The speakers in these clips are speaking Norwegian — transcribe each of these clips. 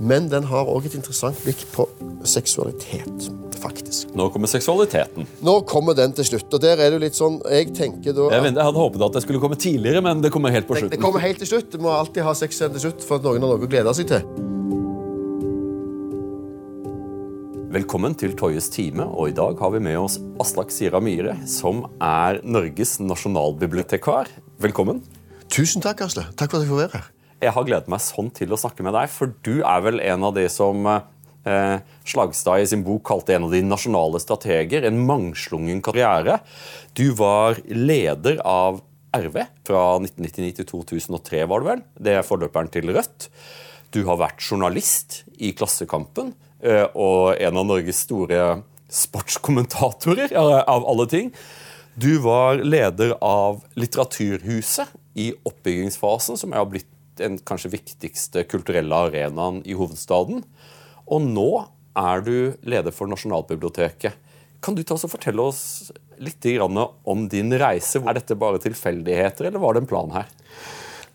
Men den har òg et interessant blikk på seksualitet, faktisk. Nå kommer seksualiteten. Nå kommer den til slutt. og der er det litt sånn, Jeg tenker da... Jeg, jeg hadde håpet at det skulle komme tidligere, men det kommer helt på Det, slutten. det kommer helt til slutt. Du må alltid ha sex til slutt for at noen har noe å glede seg til. Velkommen til Toyes time, og i dag har vi med oss Aslak Sira Myhre, som er Norges nasjonalbibliotekar. Velkommen. Tusen takk, Asle. Takk for at jeg får være her. Jeg har gledet meg sånn til å snakke med deg, for du er vel en av de som eh, Slagstad i sin bok kalte en av de nasjonale strateger. En mangslungen karriere. Du var leder av RV fra 1999 til 2003, var det vel. Det er forløperen til Rødt. Du har vært journalist i Klassekampen eh, og en av Norges store sportskommentatorer, av alle ting. Du var leder av Litteraturhuset i oppbyggingsfasen, som har blitt den kanskje viktigste kulturelle arenaen i hovedstaden. Og nå er du leder for Nasjonalbiblioteket. Kan du ta oss og fortelle oss litt om din reise? Er dette bare tilfeldigheter, eller var det en plan her?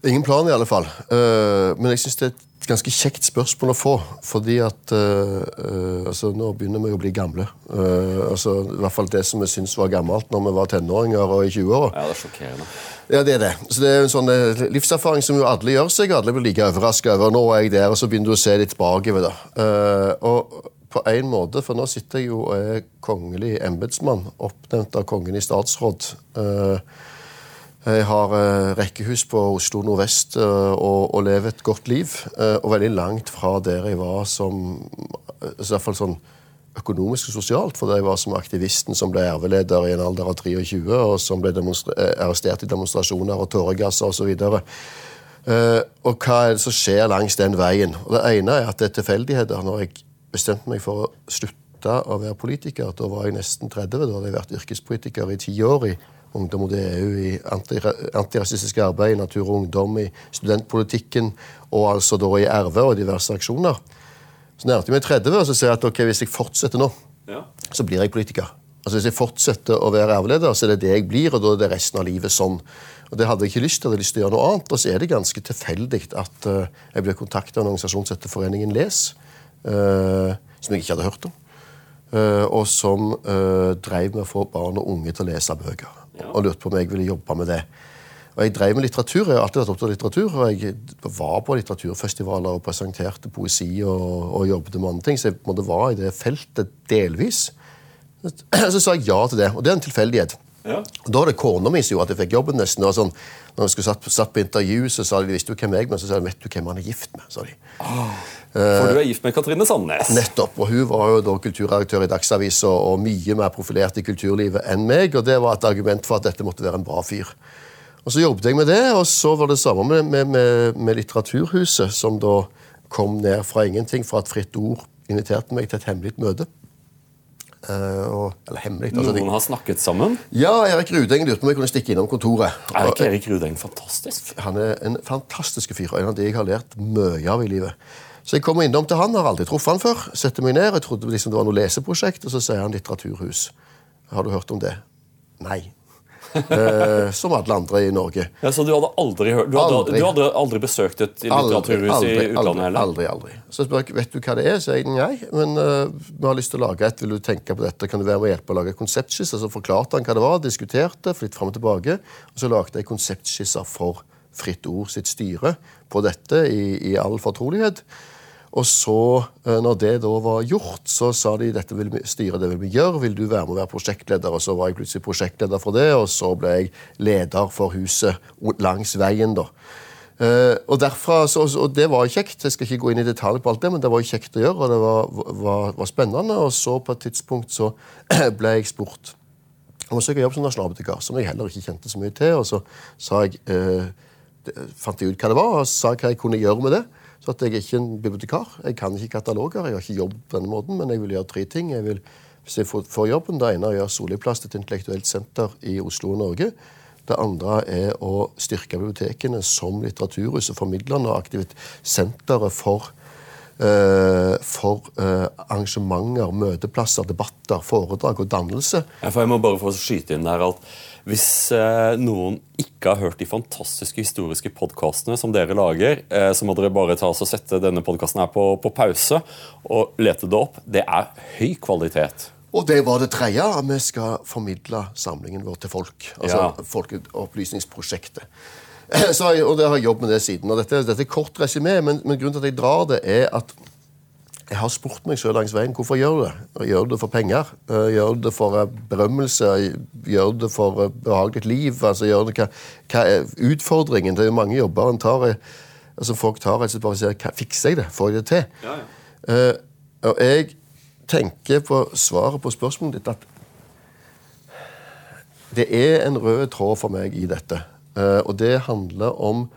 Ingen plan, i alle fall. Eh, men jeg syns det er et ganske kjekt spørsmål å få. Fordi at eh, eh, altså, Nå begynner vi å bli gamle. Altså, I hvert fall det som vi syntes var gammelt når vi var tenåringer og i 20-åra. Ja, det er sjokkerende. Ja, det er det. Så det er en sånn eh, livserfaring som jo alle gjør seg. Alle blir like overraska over. Nå er jeg der, og så begynner du å se litt bakover. Uh, og på en måte, for nå sitter jeg jo og er kongelig embetsmann, oppnevnt av kongen i statsråd. Uh, jeg har uh, rekkehus på Oslo nordvest uh, og, og lever et godt liv. Uh, og veldig langt fra der jeg var som eh, i hvert fall sånn økonomisk og sosialt, for jeg var som aktivisten som ble RV-leder i en alder av 23, og som ble eh, arrestert i demonstrasjoner og tåregasser osv. Uh, og hva er det som skjer langs den veien? Og Det ene er at det er tilfeldigheter. Når jeg bestemte meg for å slutte å være politiker, da var jeg nesten 30. Da hadde jeg vært yrkespolitiker i ti år. i Ungdom mot EU, i antirasistisk arbeid, i Natur og Ungdom, i studentpolitikken og altså da i RV og diverse aksjoner. Så nærmet jeg meg 30, og så sier jeg at ok, hvis jeg fortsetter nå, Ja. så blir jeg politiker. Altså Hvis jeg fortsetter å være RV-leder, så er det det jeg blir, og da er det resten av livet sånn. Og Det hadde jeg ikke lyst til. Jeg hadde lyst til å gjøre noe annet. Og så er det ganske tilfeldig at uh, jeg ble kontakta av en organisasjon som heter Foreningen Les, uh, som jeg ikke hadde hørt om. uh, og som uh, drev med å få barn og unge til å lese bøker. Ja. Og lurte på om jeg ville jobbe med det. Og Jeg drev med litteratur. Jeg har alltid vært opptatt av litteratur. og Jeg var på litteraturfestivaler og presenterte poesi og, og jobbet med andre ting. Så jeg måtte være i det feltet delvis. Så sa jeg ja til det. Og det er en tilfeldighet. Ja. Og Da var det kona mi som gjorde at jeg fikk jobben. nesten. Og sånn, når vi skulle satt, satt på intervju, så sa de visste jo hvem jeg men så sa de, vet du hvem han er gift med. sa de. For du er gift med Katrine Sandnes. Nettopp. Og hun var jo da kulturredaktør i Dagsavisen og mye mer profilert i kulturlivet enn meg. Og det var et argument for at dette måtte være en bra fyr. Og så jobbet jeg med det, og så var det samme med, med, med, med Litteraturhuset, som da kom ned fra ingenting, fra et fritt ord inviterte meg til et hemmelig møte. Uh, og, eller hemmelig altså, Noen har snakket sammen. Ja, Erik Rudeng lurte på om jeg kunne stikke innom kontoret. Er ikke Erik Rudeng fantastisk? han er en fantastisk fyr, og en av de jeg har lært mye av i livet. Så jeg kommer innom til han, har aldri truffet han før. Setter meg ned, jeg trodde liksom det var noe leseprosjekt, og så sier han litteraturhus. Har du hørt om det? Nei. Eh, som alle andre i Norge. Ja, så du hadde aldri hørt Du hadde Aldri. du hadde aldri besøkt et litteraturhus i utlandet heller? aldri, aldri. Så spør jeg vet du hva det er. Sier jeg nei, men uh, vi har lyst til å lage et. Vil du tenke på dette? Kan du være med og hjelpe å lage konseptskisser? Så forklarte han hva det var, diskuterte, flyttet fram og tilbake. Og så lagde jeg konseptskisser for Fritt Ord sitt styre på dette i, i all fortrolighet. Og så, eh, når det da var gjort, så sa de dette vil vi, styret det vil vi gjøre. Vil du være med og være prosjektleder? Og så var jeg plutselig prosjektleder for det, og så ble jeg leder for huset langs veien, da. Eh, og derfra, så, og det var kjekt. Jeg skal ikke gå inn i detalj på alt det, men det var kjekt å gjøre, og det var, var, var spennende. Og så på et tidspunkt så ble jeg spurt om å søke jobb som nasjonalbibliotekar, som jeg heller ikke kjente så mye til. Og så sa jeg, eh, fant jeg ut hva det var, og sa hva jeg kunne gjøre med det. Så at jeg er ikke en bibliotekar. Jeg kan ikke kataloger, jeg har ikke jobb på denne måten, men jeg vil gjøre tre ting. Jeg vil, hvis jeg får, jobben, Det ene er å gjøre soliplass, til et intellektuelt senter i Oslo og Norge. Det andre er å styrke bibliotekene som litteraturhus og formidlende og aktivt senteret for eh, for eh, arrangementer, møteplasser, debatter, foredrag og dannelse. Ja, jeg må bare få skyte inn der at Hvis eh, noen ikke har hørt de fantastiske historiske podkastene som dere lager, eh, så må dere bare ta oss og sette denne podkasten på, på pause og lete det opp. Det er høy kvalitet. Og det var det tredje. Vi skal formidle samlingen vår til folk. Altså Ja. Folkeopplysningsprosjektet. Så, og det har jeg jobbet med det siden. og Dette, dette er kort resymé, men, men grunnen til at jeg drar det, er at jeg har spurt meg selv langs veien hvorfor jeg gjør det. Jeg gjør det for penger. Jeg gjør det for eh, berømmelse. Jeg gjør det for eh, behagelig liv. altså gjør det, hva, hva er utfordringen? Er jo mange jobber en tar, eh, altså folk tar rett og slett bare og sier hva, Fikser jeg det? Får jeg det til? Eh, og jeg tenker på svaret på spørsmålet ditt at det er en rød tråd for meg i dette. Eh, og det handler om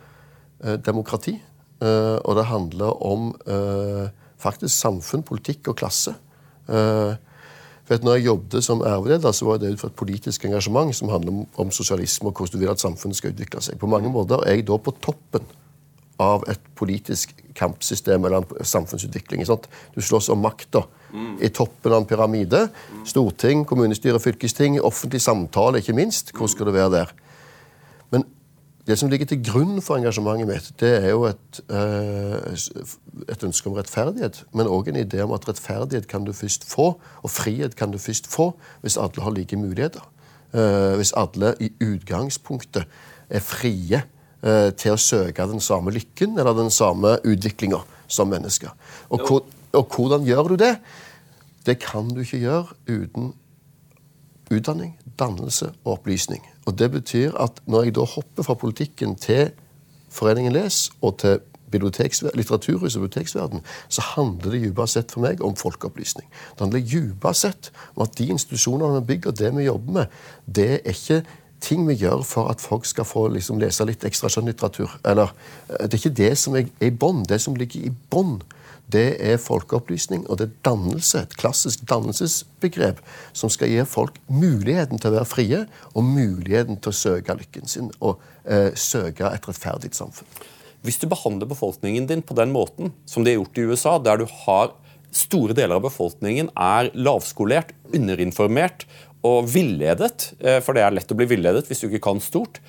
eh, demokrati. eh, og det handler om faktisk samfunn, politikk og klasse. for vet, når jeg jobbet som RV-leder, så var det ut fra et politisk engasjement som handler om, om sosialisme og hvordan du vil at samfunnet skal utvikle seg. På mange måter er jeg da på toppen av et politisk kampsystem eller en samfunnsutvikling. sant? Du slåss om makta i toppen av en pyramide. Storting, kommunestyre, fylkesting, offentlig samtale, ikke minst. Hvor skal det være der? Det som ligger til grunn for engasjementet mitt, det er jo et, eh, et ønske om rettferdighet, men òg en idé om at rettferdighet kan du først få, og frihet kan du først få, hvis alle har like muligheter. Eh, hvis alle i utgangspunktet er frie eh, til å søke den samme lykken eller den samme utviklinga som mennesker. Og, hvor, og hvordan gjør du det? Det kan du ikke gjøre uten utdanning, dannelse og opplysning. Og Det betyr at når jeg da hopper fra politikken til Foreningen Les og til litteraturhuset litteraturhus og biblioteksverden, så handler det dypest sett for meg om folkeopplysning. Det handler dypest sett om at de institusjonene vi bygger, det vi jobber med, det er ikke ting vi gjør for at folk skal få liksom, lese litt ekstra skjønnlitteratur. Eller, eh, det er ikke det som er er i bånn. Det som ligger i bånn, det er folkeopplysning, og det er dannelse, et klassisk dannelsesbegrep, som skal gi folk muligheten til å være frie, og muligheten til å søke lykken sin, og eh, søke et rettferdig samfunn. Hvis du behandler befolkningen din på den måten som de har gjort i USA, der du har store deler av befolkningen er lavskolert, underinformert og villedet, eh, for det er lett å bli villedet hvis du ikke kan stort,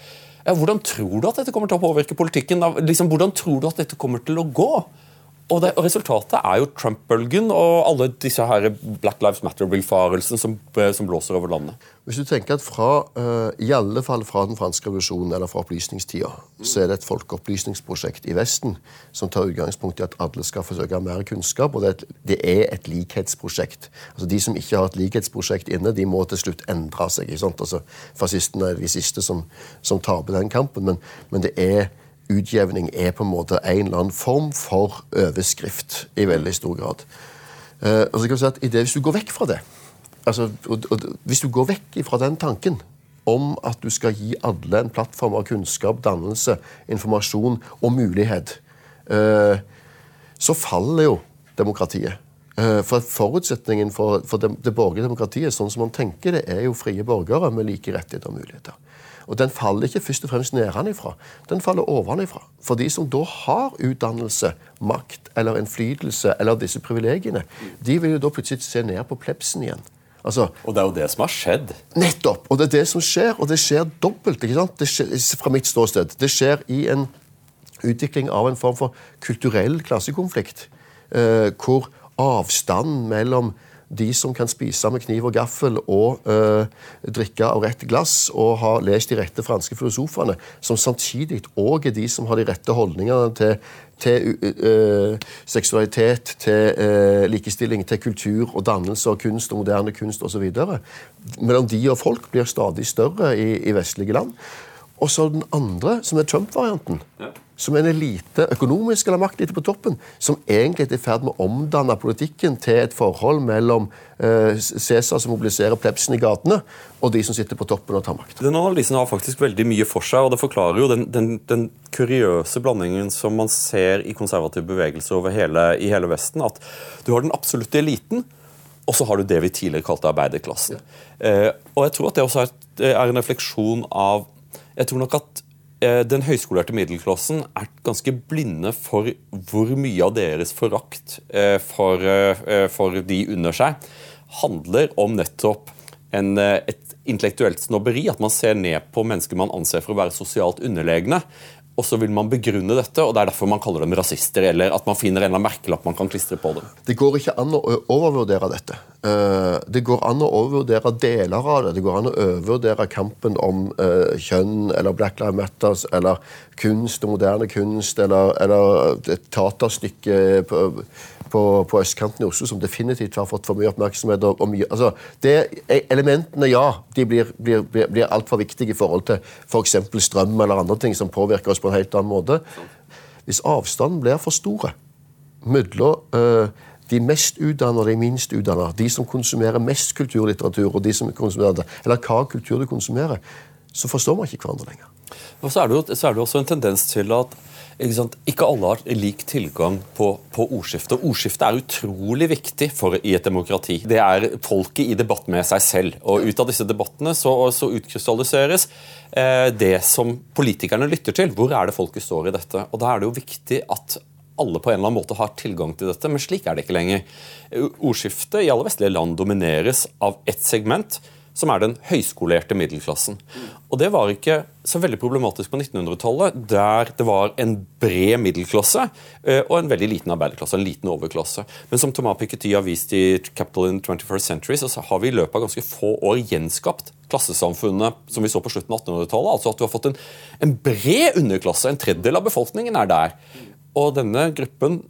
hvordan tror du at dette kommer til å påvirke politikken? Liksom, hvordan tror du at dette kommer til å gå? Og, det, og Resultatet er jo Trump-bølgen og alle disse her Black Lives Matter-villfarelsene som, eh, som blåser over landet. Hvis du tenker at fra, eh, i alle fall fra den franske revolusjonen eller fra opplysningstida, så er det et folkeopplysningsprosjekt i Vesten som tar utgangspunkt i at alle skal forsøke mer kunnskap, og det et, det er et likhetsprosjekt. Altså De som ikke har et likhetsprosjekt inne, de må til slutt endre seg. ikke sant? Altså Fascistene er de siste som, som taper den kampen, men, men det er utjevning er på en måte en eller annen form for overskrift i veldig stor grad. Eh, og så kan vi si at det, Hvis du går vekk fra det, altså, og, og, hvis du går vekk fra den tanken om at du skal gi alle en plattform av kunnskap, dannelse, informasjon og mulighet, eh, så faller jo demokratiet. Eh, For Forutsetningen for, for det, det borgerlige demokratiet sånn som man tenker det, er jo frie borgere med like rettigheter og muligheter. Og Den faller ikke først og fremst nedenfra, den faller ovenfra. For de som da har utdannelse, makt eller innflytelse eller disse privilegiene, de vil jo da plutselig se ned på plebsen igjen. Altså, Og det er jo det som har skjedd. Nettopp! Og det er det som skjer, og det skjer dobbelt. ikke sant? Det skjer, fra mitt ståsted. Det skjer i en utvikling av en form for kulturell klassekonflikt. Eh, hvor avstanden mellom de som kan spise med kniv og gaffel og eh, drikke av rett glass og har lest de rette franske filosofene, som samtidig òg er de som har de rette holdningene til, til eh, seksualitet, til eh, likestilling, til kultur og dannelse og kunst og moderne kunst osv. Mellom de og folk blir stadig større i, i vestlige land. Og så den andre, som er Trump-varianten. Som en elite, økonomisk eller maktelite på toppen, som egentlig er i ferd med å omdanne politikken til et forhold mellom eh, Cæsar som mobiliserer plebsen i gatene, og de som sitter på toppen og tar makt. Den analysen har faktisk veldig mye for seg, og det forklarer jo den, den, den kuriøse blandingen som man ser i konservative bevegelser over hele, i hele Vesten. At du har den absolutte eliten, og så har du det vi tidligere kalte arbeiderklassen. Eh, og jeg tror at det også er, er en refleksjon av Jeg tror nok at eh, den høyskolerte middelklassen er ganske blinde for hvor mye av deres forakt eh, for, eh, for de under seg handler om nettopp en, et intellektuelt snobberi. At man ser ned på mennesker man anser for å være sosialt underlegne og så vil man begrunne dette, og det er derfor man kaller dem rasister, eller at man finner en eller annen merkelapp man kan klistre på dem. Det går ikke an å overvurdere dette. Det går an å overvurdere deler av det. Det går an å overvurdere kampen om kjønn eller Black Lives Matters eller kunst og moderne kunst eller, eller et teaterstykke på, på, østkanten i Oslo som definitivt har fått for mye oppmerksomhet. og, og mye, altså, det, Elementene, ja, de blir, blir, blir, blir altfor viktige i forhold til f.eks. For strøm eller andre ting som påvirker oss på en helt annen måte. Hvis avstanden blir for store mellom uh, de mest utdannede og de minst utdannede, de som konsumerer mest kulturlitteratur, og de som konsumerer eller hva kultur du konsumerer, så forstår man ikke hverandre lenger. Og så er, det jo, så er det også en tendens til at ikke, ikke alle har lik tilgang på, på ordskiftet. Ordskiftet er utrolig viktig for, i et demokrati. Det er folket i debatt med seg selv. Og ut av disse debattene så, så utkrystalliseres eh, det som politikerne lytter til. Hvor er det folket står i dette? Og Da er det jo viktig at alle på en eller annen måte har tilgang til dette, men slik er det ikke lenger. Ordskiftet i alle vestlige land domineres av ett segment som er den høyskolerte middelklassen. Og Det var ikke så veldig problematisk på 1900-tallet, der det var en bred middelklasse eh, og en veldig liten arbeiderklasse, en liten overklasse. Men som Thomas Piketty har vist i Capital in the 21st Century, så har vi i løpet av ganske få år gjenskapt klassesamfunnet som vi så på slutten av 1800-tallet. Altså at du har fått en, en bred underklasse. En tredjedel av befolkningen er der. Og denne gruppen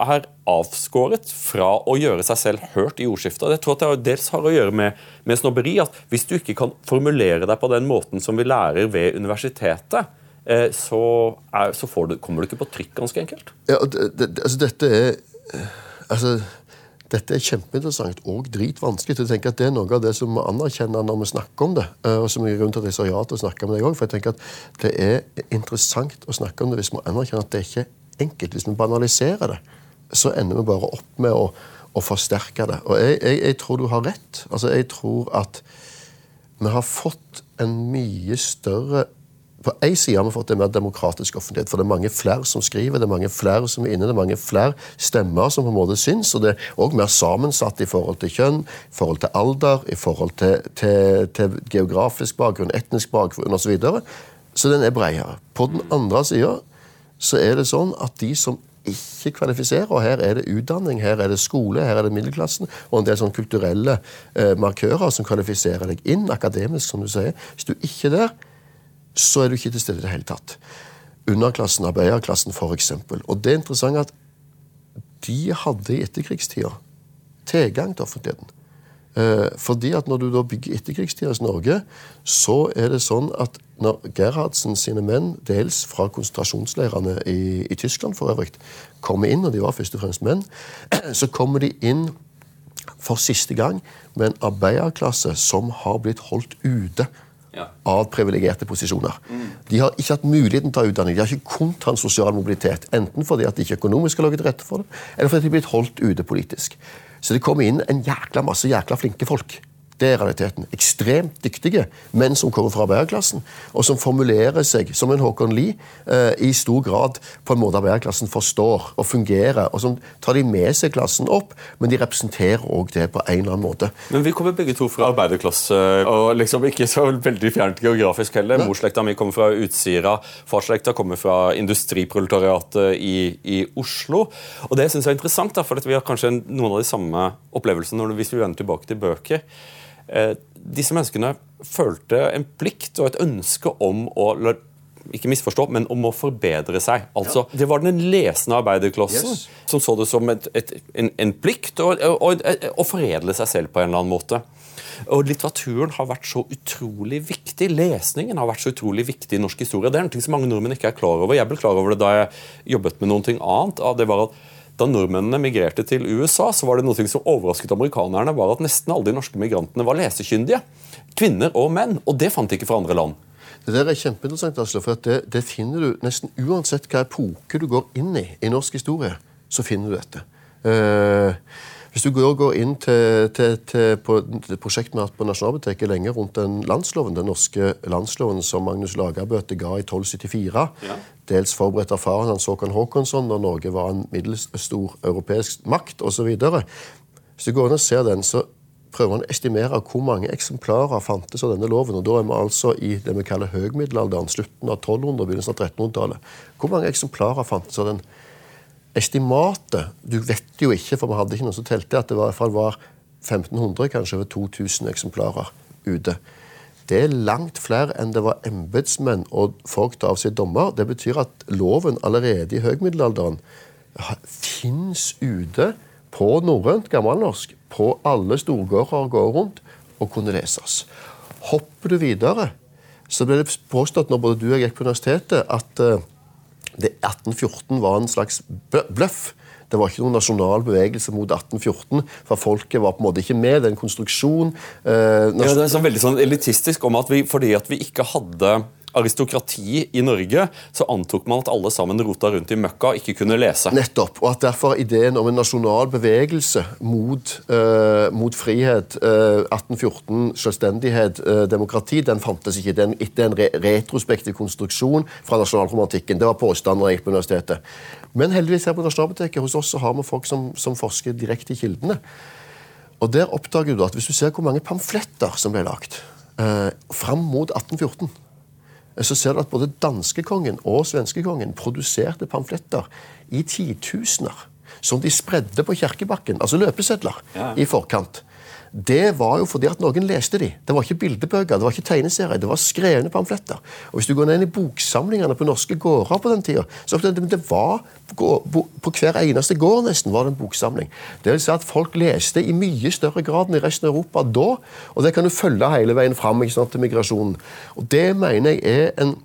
er avskåret fra å gjøre seg selv hørt i ordskiftet. Jeg tror at det dels har å gjøre med, med snobberi. at Hvis du ikke kan formulere deg på den måten som vi lærer ved universitetet, eh, så, er, så du, kommer du ikke på trykk, ganske enkelt. Ja, det, det, altså dette er altså, dette er kjempeinteressant og dritvanskelig. Jeg tenker at Det er noe av det som vi anerkjenner når vi snakker om det. Eh, og som er grunnen til at jeg sa ja til å snakke om det også, for jeg tenker at Det er interessant å snakke om det hvis vi anerkjenner at det ikke enkelt. Hvis vi banaliserer det, så ender vi bare opp med å, å forsterke det. Og jeg, jeg, jeg, tror du har rett. Altså, jeg tror at vi har fått en mye større på én side har vi fått en mer demokratisk offentlighet. For det er mange flere som skriver, det er mange flere som er inne, det er mange flere stemmer som på en måte syns. Og det er òg mer sammensatt i forhold til kjønn, i forhold til alder, i forhold til, til, til geografisk bakgrunn, etnisk bakgrunn osv. Så, videre. så den er bredere. På den andre sida så er det sånn at de som ikke kvalifiserer, og her er det utdanning, her er det skole, her er det middelklassen, og en del sånne kulturelle eh, markører som kvalifiserer deg inn akademisk, som du sier. Hvis du ikke er der, så er du ikke til stede i det hele tatt. Underklassen, arbeiderklassen f.eks. Og det er interessant at de hadde i etterkrigstida tilgang til offentligheten. Eh, fordi at Når du da bygger etterkrigstidas Norge, så er det sånn at når Gerhardsen sine menn, dels fra konsentrasjonsleirene i, i Tyskland for øvrig, kommer inn, og de var først og fremst menn, så kommer de inn for siste gang med en arbeiderklasse som har blitt holdt ute ja. av privilegerte posisjoner. Mm. De har ikke hatt muligheten til å ta utdanning. De har ikke kunnet ha en sosial mobilitet. Enten fordi at de ikke økonomisk har laget til rette for det, eller fordi de er blitt holdt ute politisk. Så det kommer inn en jækla masse jækla flinke folk. Det er realiteten. Ekstremt dyktige menn som kommer fra arbeiderklassen, og som formulerer seg som en Håkon Lie eh, i stor grad på en måte arbeiderklassen forstår og fungerer. Og som tar de med seg klassen opp, men de representerer òg det på en eller annen måte. Men vi kommer begge to fra arbeiderklasse, og liksom ikke så veldig fjernt geografisk heller. Morsslekta mi kommer fra Utsira, farsslekta kommer fra industriproletariatet i, i, Oslo. Og det syns jeg er interessant, da, for vi har kanskje noen av de samme opplevelsene hvis vi vender tilbake til bøker. Eh, disse menneskene følte en plikt og et ønske om å ikke misforstå, men om å forbedre seg. Altså, ja. Det var den lesende arbeiderklassen yes. som så det som et, et, en, en, plikt å foredle seg selv på en eller annen måte. Og Litteraturen har vært så utrolig viktig. Lesningen har vært så utrolig viktig i norsk historie. Det er noe som mange nordmenn ikke er klar over. Jeg ble klar over det da jeg jobbet med noe annet. Det var at da nordmennene migrerte til USA, så var det noe som overrasket amerikanerne, var at nesten alle de norske migrantene var lesekyndige. Kvinner og menn. Og det fant de ikke fra andre land. Det der er kjempeinteressant, Asle, for det, det, finner du nesten uansett hva epoke du går inn i i norsk historie. så finner du dette. Uh, Hvis du går, går inn til, til, til, på til prosjektet vi har hatt på Nasjonalbiblioteket lenge rundt den landsloven, den norske landsloven som Magnus Lagerbøte ga i 1274, Ja. dels forberedt av faren hans Håkon Håkonsson da Norge var en middels stor europeisk makt osv. Hvis du går inn og ser den, så prøver han å estimere hvor mange eksemplarer fantes av denne loven. og Da er vi altså i det vi kaller høgmiddelalderen, slutten av 1200- begynnelsen av 1300-tallet. Hvor mange eksemplarer fantes av den? Estimatet Du vet jo ikke, for vi hadde ikke noen som telte, at det var, var 1500, kanskje over 2000 eksemplarer ute. Det er langt flere enn det var embetsmenn og folk til å avsi dommer. Det betyr at loven allerede i høgmiddelalderen fins ute på norrønt gammelnorsk på alle storgårder går rundt og kunne leses. Hopper du videre, så ble det påstått når både du og jeg gikk på universitetet, at eh, det 1814 var en slags bløff. Det var ikke noen nasjonal bevegelse mot 1814, for folket var på en måte ikke med. Det er en konstruksjon. Eh, Ja, det er sånn veldig sånn elitistisk om at vi, fordi at vi ikke hadde aristokrati i Norge, så antok man at alle sammen rota rundt i møkka og ikke kunne lese. Nettopp. Og at derfor ideen om en nasjonal bevegelse mot, uh, mot frihet, uh, 1814, selvstendighet, uh, demokrati, den fantes ikke. Den, det er en re retrospektiv konstruksjon fra nasjonalromantikken. Det var påstanden da jeg gikk på universitetet. Men heldigvis her på Nasjonalbiblioteket hos oss så har vi folk som, som forsker direkte i kildene. Og der oppdager du at Hvis du ser hvor mange pamfletter som ble lagt eh, fram mot 1814 så ser du at både danskekongen og svenskekongen produserte pamfletter i titusener som de spredde på Kjerkebakken, altså løpesedler, Ja. i forkant. Det var jo fordi at noen leste de. Det var ikke bildebøker, det var ikke tegneserier, det var skrevne pamfletter. Og Hvis du går ned i boksamlingene på norske gårder på den tida, så det, var på hver eneste gård nesten var det en boksamling. Det vil si at Folk leste i mye større grad enn i resten av Europa da, og det kan du følge hele veien fram sant, til migrasjonen. Og Det mener jeg er en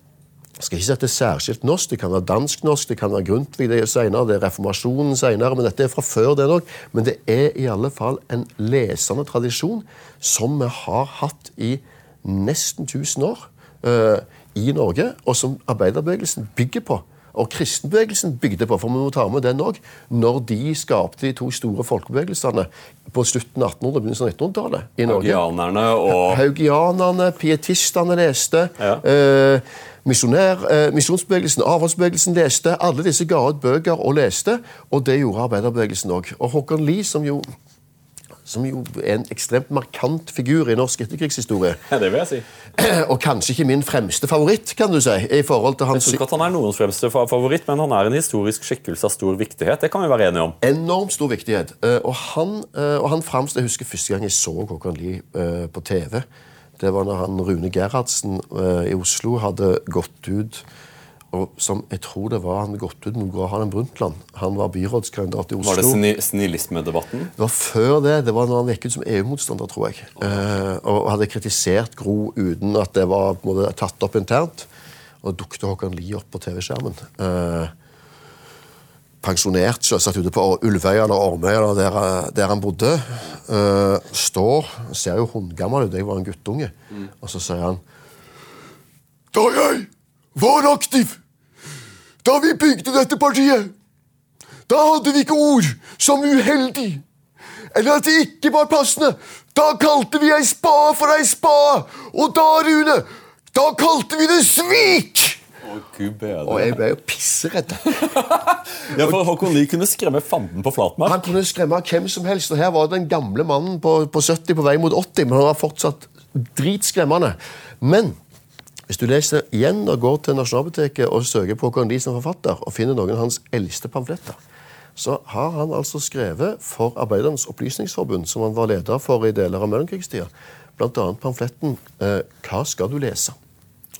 jeg skal ikke si at det er særskilt norsk, det kan være dansk-norsk, det kan være Grundtvig det er senere, det er reformasjonen senere, men dette er fra før det nok. Men det er i alle fall en lesende tradisjon som vi har hatt i nesten 1000 år uh, i Norge, og som arbeiderbevegelsen bygger på. Og kristenbevegelsen bygde på, for vi må ta med den òg, når de skapte de to store folkebevegelsene på slutten av 1800- og begynnelsen av 1900-tallet i Norge. Haugianerne og Haugianerne, pietistene leste. Ja. Eh, Misjonsbevegelsen, avholdsbevegelsen leste. Alle disse ga ut bøker og leste, og det gjorde arbeiderbevegelsen òg. Og Håkon Lie, som jo, som jo er en ekstremt markant figur i norsk etterkrigshistorie, Ja, det vil jeg si. og kanskje ikke min fremste favoritt, kan du si, i forhold til hans... Jeg tror ikke at han er noens fremste favoritt, men han er en historisk skikkelse av stor viktighet. Det kan vi være enige om. enormt stor viktighet. Eh, og han, eh, og han fremst, Jeg husker første gang jeg så Håkon Lie eh, på TV. Det var når han Rune Gerhardsen eh, i Oslo hadde gått ut og som jeg tror det var han gått ut mot Gro Harlem Brundtland. Han var byrådskandidat i Oslo. Var det sni snillismedebatten? Det var før det. Det var når han gikk ut som EU-motstander, tror jeg. Eh, og hadde kritisert Gro uten at det var måte, tatt opp internt. Og dukket Håkon Lie opp på TV-skjermen. Eh, pensjonert, selvsagt ute på Ulvøya eller Ormøya, eller der, der han bodde. uh, står Ser jo hundegammel ut. Jeg var en guttunge. Og så sier han Da jeg var aktiv, da vi bygde dette partiet da hadde vi ikke ord som uheldig. Eller at det ikke var passende. Da kalte vi ei spade for ei spade. Og da, Rune, da kalte vi det svik! Og jeg ble jo pisseredd. Ja, for Håkon Lie kunne skremme fanden på flatmark. Han kunne skremme hvem som helst. Og her var den gamle mannen på, på 70 på vei mot 80, men han var fortsatt dritskremmende. Men hvis du leser igjen og går til Nasjonalbiblioteket og søker på Håkon Lie som forfatter, og finner noen av hans eldste pamfletter, så har han altså skrevet for Arbeidernes Opplysningsforbund, som han var leder for i deler av mellomkrigstida, bl.a. pamfletten eh, 'Hva skal du lese?'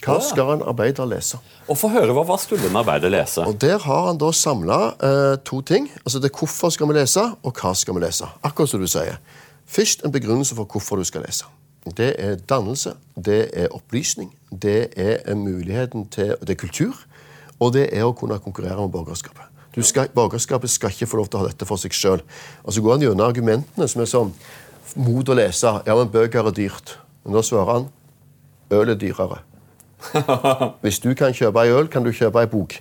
Hva skal en arbeider lese? Og få høre hva, hva skulle en arbeider lese? Og Der har han da samla eh, to ting. Altså det er Hvorfor skal vi lese, og hva skal vi lese? Akkurat som du sier. Først en begrunnelse for hvorfor du skal lese. Det er dannelse, det er opplysning, det er muligheten til Det er kultur, og det er å kunne konkurrere med borgerskapet. Du skal, borgerskapet skal ikke få lov til å ha dette for seg sjøl. Så går han gjennom argumentene som er sånn Mot å lese. Ja, men bøker er dyrt. Men da svarer han øl er dyrere. Hvis du kan kjøpe ei øl, kan du kjøpe ei bok.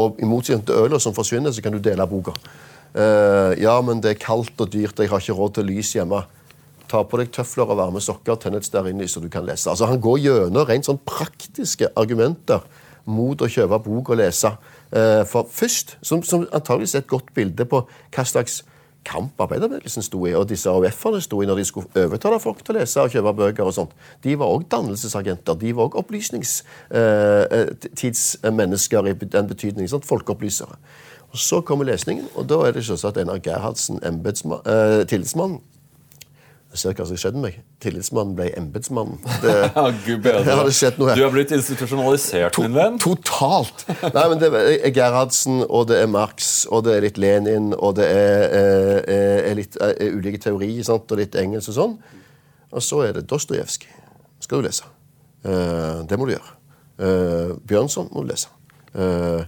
Og i motsetning til øla som forsvinner, så kan du dele boka. Uh, ja, men det er kaldt og dyrt, jeg har ikke råd til lys hjemme. Ta på deg tøfler og varme sokker, tenn et stearinlys så du kan lese. Altså, Han går gjennom rent sånn praktiske argumenter mot å kjøpe bok og lese. Uh, for først, som, som antageligvis er et godt bilde på hva slags kamp arbeiderbevegelsen sto i, og disse AUF-ene sto i når de skulle overtale folk til å lese og kjøpe bøker. og sånt. De var òg dannelsesagenter. De var òg opplysningstidsmennesker i den betydning. Sant? Folkeopplysere. Og Så kommer lesningen, og da er det selvsagt Einar Gerhardsen, eh, tillitsmann. Ser hva som skjedde med meg. Tillitsmannen ble embetsmannen. Det, Gud bedre. hadde skjedd noe her. Du har blitt institusjonalisert, min venn. Totalt! Nei, men Det er Gerhardsen, og det er Marx, og det er litt Lenin, og det er, er, er litt er ulike teorier sant? og litt engelsk og sånn. Og så er det Dostojevskij. Skal du lese. Eh, det må du gjøre. Eh, Bjørnson må du lese. Eh,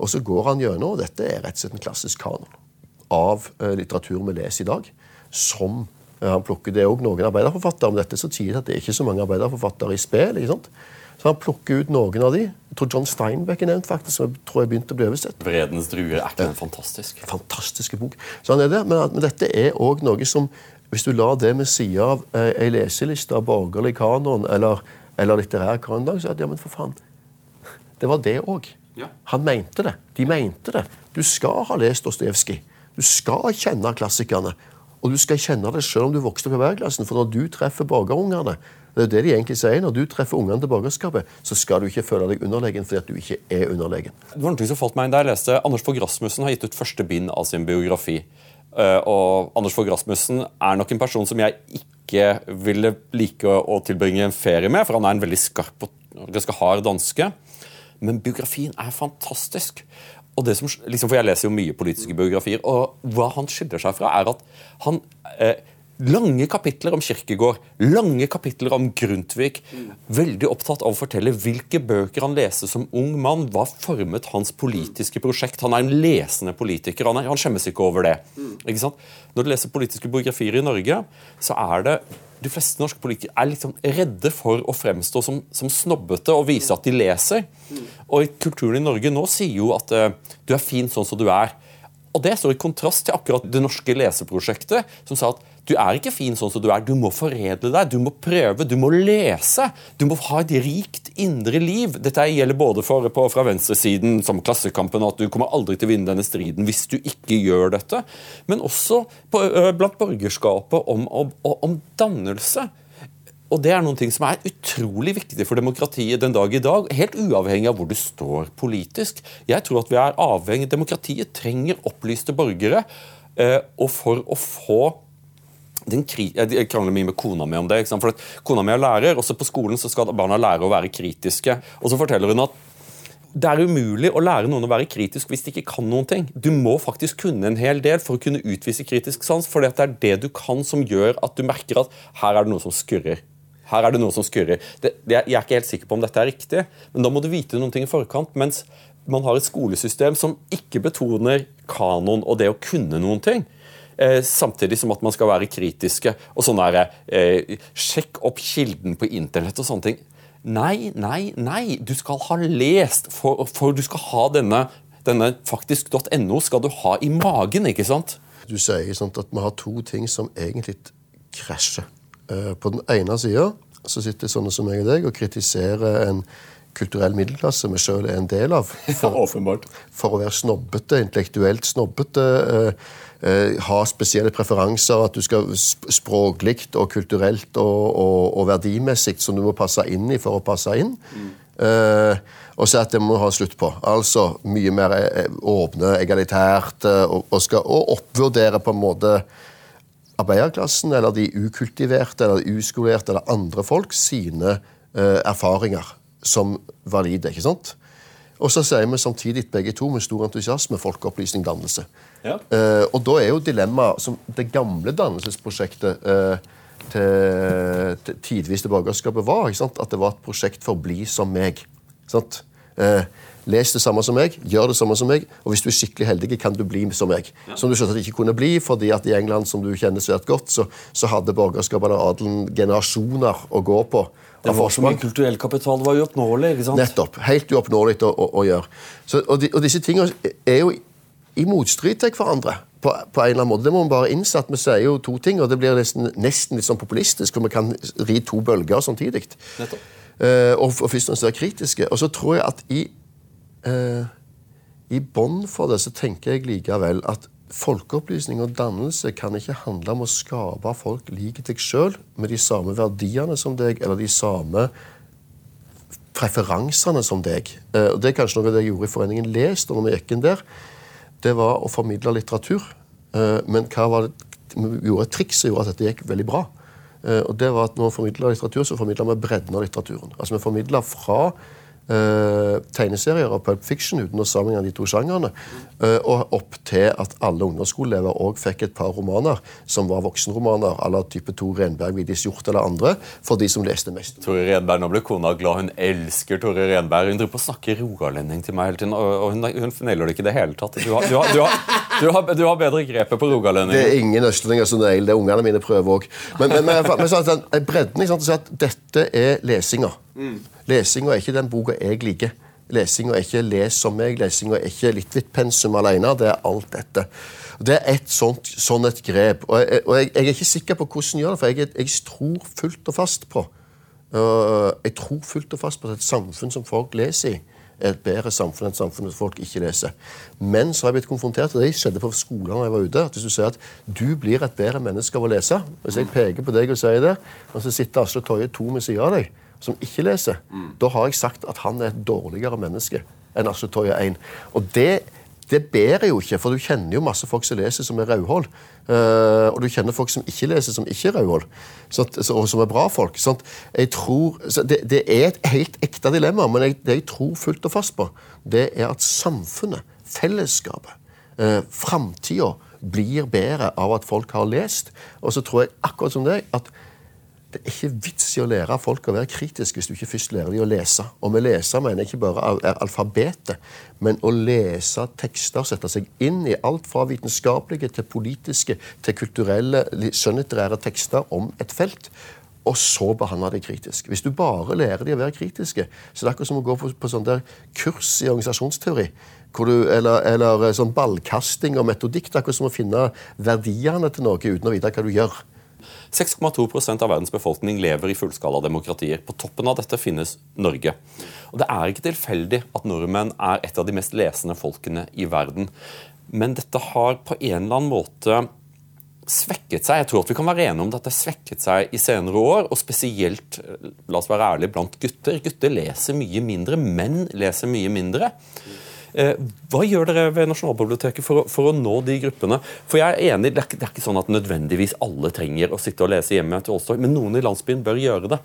og så går han gjennom, og dette er rett og slett en klassisk kanon av eh, litteratur vi leser i dag, som eh, han plukker Det også noen arbeiderforfattere om dette, så sier at det er ikke så mange arbeiderforfattere i spill. ikke sant? Så han plukker ut noen av de. Jeg tror John Steinbeck er nevnt, faktisk, som jeg tror jeg begynte å bli oversett. Vredens druer. Er ikke en fantastisk? Fantastiske bok. Så han er det, men, men dette er òg noe som Hvis du lar det med sida av eh, ei leseliste av borgerlig kanon eller, eller litterær kanon, så er det ja, men for faen. Det var det òg. Ja. Han mente det. De mente det. Du skal ha lest Dostojevskij. Du skal kjenne klassikerne. Og du skal kjenne det selv om du vokste opp i verdensklassen. For når du treffer borgerungene, det er det de egentlig sier, når du treffer ungene til borgerskapet, så skal du ikke føle deg underlegen fordi at du ikke er underlegen. Det var noe som falt meg inn da jeg leste Anders Fogh Rasmussen har gitt ut første bind av sin biografi. Eh, og Anders Fogh Rasmussen er nok en person som jeg ikke ville like å tilbringe en ferie med, for han er en veldig skarp og ganske hard danske. Men biografien er fantastisk. Og det som, liksom, for Jeg leser jo mye politiske biografier, og hva han skiller seg fra, er at han eh, Lange kapitler om Kirkegård, lange kapitler om Grundtvig. Veldig opptatt av å fortelle hvilke bøker han leste som ung mann. Hva formet hans politiske prosjekt? Han er en lesende politiker. Han, er, han skjemmes ikke over det. Ikke sant? Når du leser politiske biografier i Norge, så er det de fleste norske politikere er sånn redde for å fremstå som, som snobbete og vise at de leser. Og kulturen i Norge nå sier jo at uh, du er fin sånn som du er. Og Det står i kontrast til akkurat det norske leseprosjektet, som sa at du er ikke fin sånn som du er. Du må foredle deg, du må prøve, du må lese. Du må ha et rikt indre liv. Dette gjelder både for, på, fra venstresiden, som Klassekampen, at du kommer aldri til å vinne denne striden hvis du ikke gjør dette. Men også på, blant borgerskapet om, om, om dannelse. Og Det er noen ting som er utrolig viktig for demokratiet den dag i dag, helt uavhengig av hvor du står politisk. Jeg tror at vi er avhengig Demokratiet trenger opplyste borgere. Og for å få jeg krangler mye med kona mi om det. For Kona mi er lærer, også på skolen så skal barna lære å være kritiske. Og så forteller hun at det er umulig å lære noen å være kritisk hvis de ikke kan noen ting. Du må faktisk kunne en hel del for å kunne utvise kritisk sans, for det er det du kan som gjør at du merker at her er det noe som skurrer. Her er det noe som skurrer. Det, det, jeg er ikke helt sikker på om dette er riktig, men da må du vite noen ting i forkant. mens man har et skolesystem som ikke betoner kanon og det å kunne noen ting. Eh, samtidig som at man skal være kritiske. og sånn der, eh, Sjekk opp kilden på internett og sånne ting. Nei, nei, nei. Du skal ha lest, for, for du skal ha denne, denne faktisk.no skal du ha i magen, ikke sant? Du sier sånn at vi har to ting som egentlig krasjer. Eh, på den ene sida så sitter sånne som meg og deg og kritiserer en kulturell middelklasse vi sjøl er en del av. For, ja, for å være snobbete, intellektuelt snobbete. Eh, eh, ha spesielle preferanser, at du skal språklig og kulturelt og, og, og, verdimessig som du må passe inn i for å passe inn. Mm. Eh, og så at det må ha slutt på. Altså mye mer eh, åpne, egalitært, eh, og, og, skal, og oppvurdere på en måte arbeiderklassen eller de ukultiverte eller uskolerte eller andre folk sine eh, erfaringer som valide. ikke sant? Og så sier vi samtidig begge to med stor entusiasme folkeopplysning, dannelse. Ja. Eh, og da er jo dilemmaet som det gamle dannelsesprosjektet eh, til, til tidvis til borgerskapet var, at det var et prosjekt for å bli som meg. Eh, les det samme som meg, gjør det samme som meg, og hvis du er skikkelig heldig, kan du bli som meg. Ja. Som du skjønte at ikke kunne bli, fordi at i England, som du kjenner svært godt, så, så hadde borgerskapene og adelen generasjoner å gå på. Det var så mye kulturell kapital var uoppnåelig. ikke sant? Nettopp. Helt uoppnåelig å, å, å, gjøre. Så, og, de, og, disse tingene er jo i motstrid til hverandre. på, på, en eller annen måte. Det må man bare innse at vi sier jo to ting, og det blir nesten, nesten litt sånn populistisk, hvor vi kan ri to bølger samtidig. Uh, og, og, først og fremst være kritiske. Og så tror jeg at i, uh, i bånn for det så tenker jeg likevel at Folkeopplysning og dannelse kan ikke handle om å skape folk lik deg sjøl, med de samme verdiene som deg, eller de samme preferansene som deg. Uh, og Det er kanskje noe av det jeg gjorde i Foreningen Lest. da vi gikk inn der, Det var å formidle litteratur. Uh, men hva var det, vi gjorde et triks som gjorde at dette gikk veldig bra. Uh, og det var at Når vi formidla litteratur, så formidla vi bredden av litteraturen. Altså Vi formidla fra Uh, tegneserier og Pulp Fiction uten å sammenligne de to sjangerne. Uh, og opp til at alle ungdomsskoleelever òg fikk et par romaner som var voksenromaner à la type Tore Renberg, Vigdis Hjort eller andre, for de som leste mest. Tore Renberg, Nå ble kona glad. Hun elsker Tore Renberg. Hun driver på å snakke rogalending til meg hele tiden, og hun, hun forneller det ikke i det hele tatt. Du har, du, har, du, har, du har, bedre grepet på rogalending. Det er ingen østlendinger som nailer det. Ungene mine prøver òg. Men, men, men, men, men bredden ikke sant, at dette er lesinga. Mm. Lesinga er ikke den boka jeg liker. Lesinga er ikke 'les som meg', lesinga er ikke Litvit-pensum alene. Det er alt dette. Det er et sånt, sånn et grep. Og, jeg, og jeg, jeg, er ikke sikker på hvordan jeg gjør det, for jeg, jeg tror fullt og fast på uh, Jeg tror fullt og fast på at et samfunn som folk leser i, er et bedre samfunn enn et samfunn som folk ikke leser. Men så har jeg blitt konfrontert og det skjedde på skolen da jeg var ute, at hvis du sier at du blir et bedre menneske av å lese Hvis jeg peker på deg og sier det, og så sitter Asle Toje to ved siden av deg som ikke leser, mm. da har jeg sagt at han er et dårligere menneske enn Asle 1. Og det, det bærer jo ikke, for du kjenner jo masse folk som leser, som er rødhål. Uh, og du kjenner folk som ikke leser, som ikke er rødhål, og som er bra folk. Sånt. jeg tror, det, det, er et helt ekte dilemma, men jeg, det jeg tror fullt og fast på, det er at samfunnet, fellesskapet, uh, framtida blir bedre av at folk har lest. Og så tror jeg akkurat som deg at det er ikke vits i å lære folk å være kritiske hvis du ikke først lærer dem å lese. Og med lese mener jeg ikke bare alfabetet, men å lese tekster, sette seg inn i alt fra vitenskapelige til politiske til kulturelle, skjønnlitterære tekster om et felt. Og så behandle det kritisk. Hvis du bare lærer dem å være kritiske, så er det akkurat som å gå på, på sånn der kurs i organisasjonsteori. Du, eller, eller, sånn ballkasting og metodikk. Det er akkurat som å finne verdiene til noe uten å vite hva du gjør. 6,2% av verdens befolkning lever i fullskala demokratier. På toppen av dette finnes Norge. Og Det er ikke tilfeldig at nordmenn er et av de mest lesende folkene i verden. Men dette har på en eller annen måte svekket seg. Jeg tror at vi kan være enige om at det svekket seg i senere år, og spesielt la oss være ærlige, blant gutter. Gutter leser mye mindre, menn leser mye mindre. Eh, hva gjør dere ved Nasjonalbiblioteket for å, for å, nå de gruppene? For jeg er enig, det er, ikke, det er, ikke, sånn at nødvendigvis alle trenger å sitte og lese hjemme til Tolstoy, men noen i landsbyen bør gjøre det.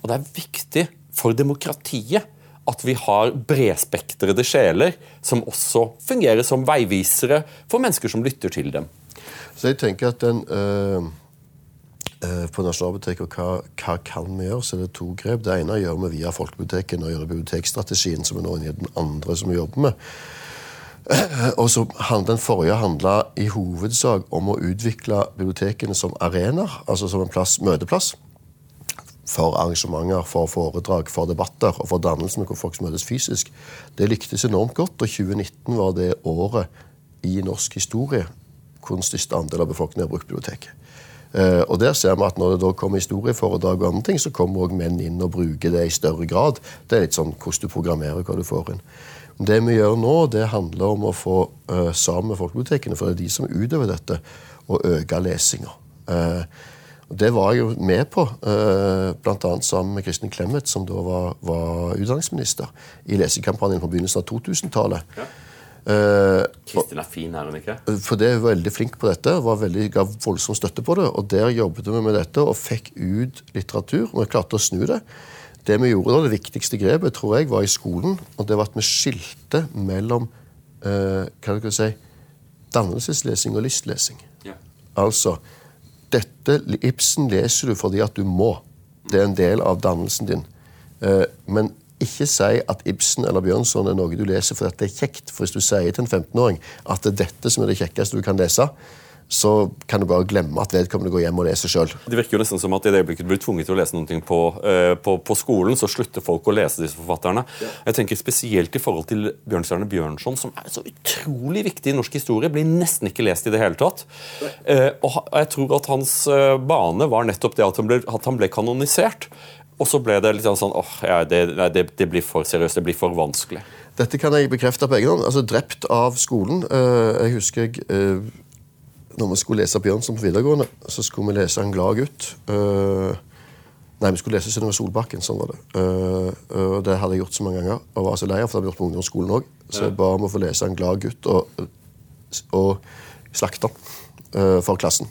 Og det er viktig for demokratiet at vi har bredspektrede sjeler som også fungerer som veivisere for mennesker som lytter til dem. Så jeg tenker at den... Eh, på Nasjonalbiblioteket. Og hva, hva, kan vi gjøre? Så det er to grep. Det ene gjør vi via Folkebiblioteket og gjør bibliotekstrategien, som er nå i den andre som vi jobber med. Eh, og så Den forrige handla i hovedsak om å utvikle bibliotekene som arenaer, altså som en plass, møteplass. For arrangementer, for foredrag, for debatter og for dannelsen hvor folk møtes fysisk. Det lyktes enormt godt, og 2019 var det året i norsk historie hvor den største andel av befolkningen har brukt biblioteket. Uh, og der ser vi at Når det da kommer historieforedrag, og andre ting, så kommer også menn inn og bruker det i større grad. Det er litt sånn hvordan du programmerer hva du får inn. Det vi gjør nå, det handler om å få uh, sammen med folkebibliotekene, for det er de som utøver dette, å øke lesinga. Uh, det var jeg jo med på, bl.a. sammen med Kristin Clemet, som da var, var utdanningsminister, i lesekampanjen på begynnelsen av 2000-tallet. Ja. Uh, Kristin er fin, er hun ikke? For det er hun veldig flink på dette. var veldig, Ga voldsom støtte på det. og Der jobbet vi med dette og fikk ut litteratur. og Vi klarte å snu det. Det vi gjorde da, det viktigste grepet tror jeg, var i skolen. og Det var at vi skilte mellom uh, hva skal jeg si, dannelseslesing og lystlesing. Ja. Altså dette, Ibsen leser du fordi at du må. Det er en del av dannelsen din. Uh, men ikke si at Ibsen eller Bjørnson er noe du leser fordi det er kjekt. For hvis du sier til en 15-åring at det er dette som er det kjekkeste du kan lese, så kan du bare glemme at vedkommende går hjem og leser sjøl. Det virker jo nesten som at i det øyeblikket du blir tvunget til å lese noe på, uh, på, på, skolen, så slutter folk å lese disse forfatterne. Ja. Jeg tenker Spesielt i forhold til Bjørnstjerne Bjørnson, som er så utrolig viktig i norsk historie, blir nesten ikke lest i det hele tatt. Uh, og jeg tror at hans uh, bane var nettopp det at han ble, at han ble kanonisert. Og så ble det litt sånn åh, ja, det, det, det, blir for seriøst, det blir for vanskelig. Dette kan jeg bekrefte på egen hånd. Altså, drept av skolen. Jeg husker jeg når vi skulle lese Bjørnson på videregående, så skulle vi lese En glad gutt. Uh, nei, vi skulle lese Synnøve Solbakken. Sånn var det. Det hadde jeg gjort så mange ganger og var så lei av, for det hadde vi gjort på ungdomsskolen òg. Så jeg ba om å få lese En glad gutt og, og slakte han for klassen.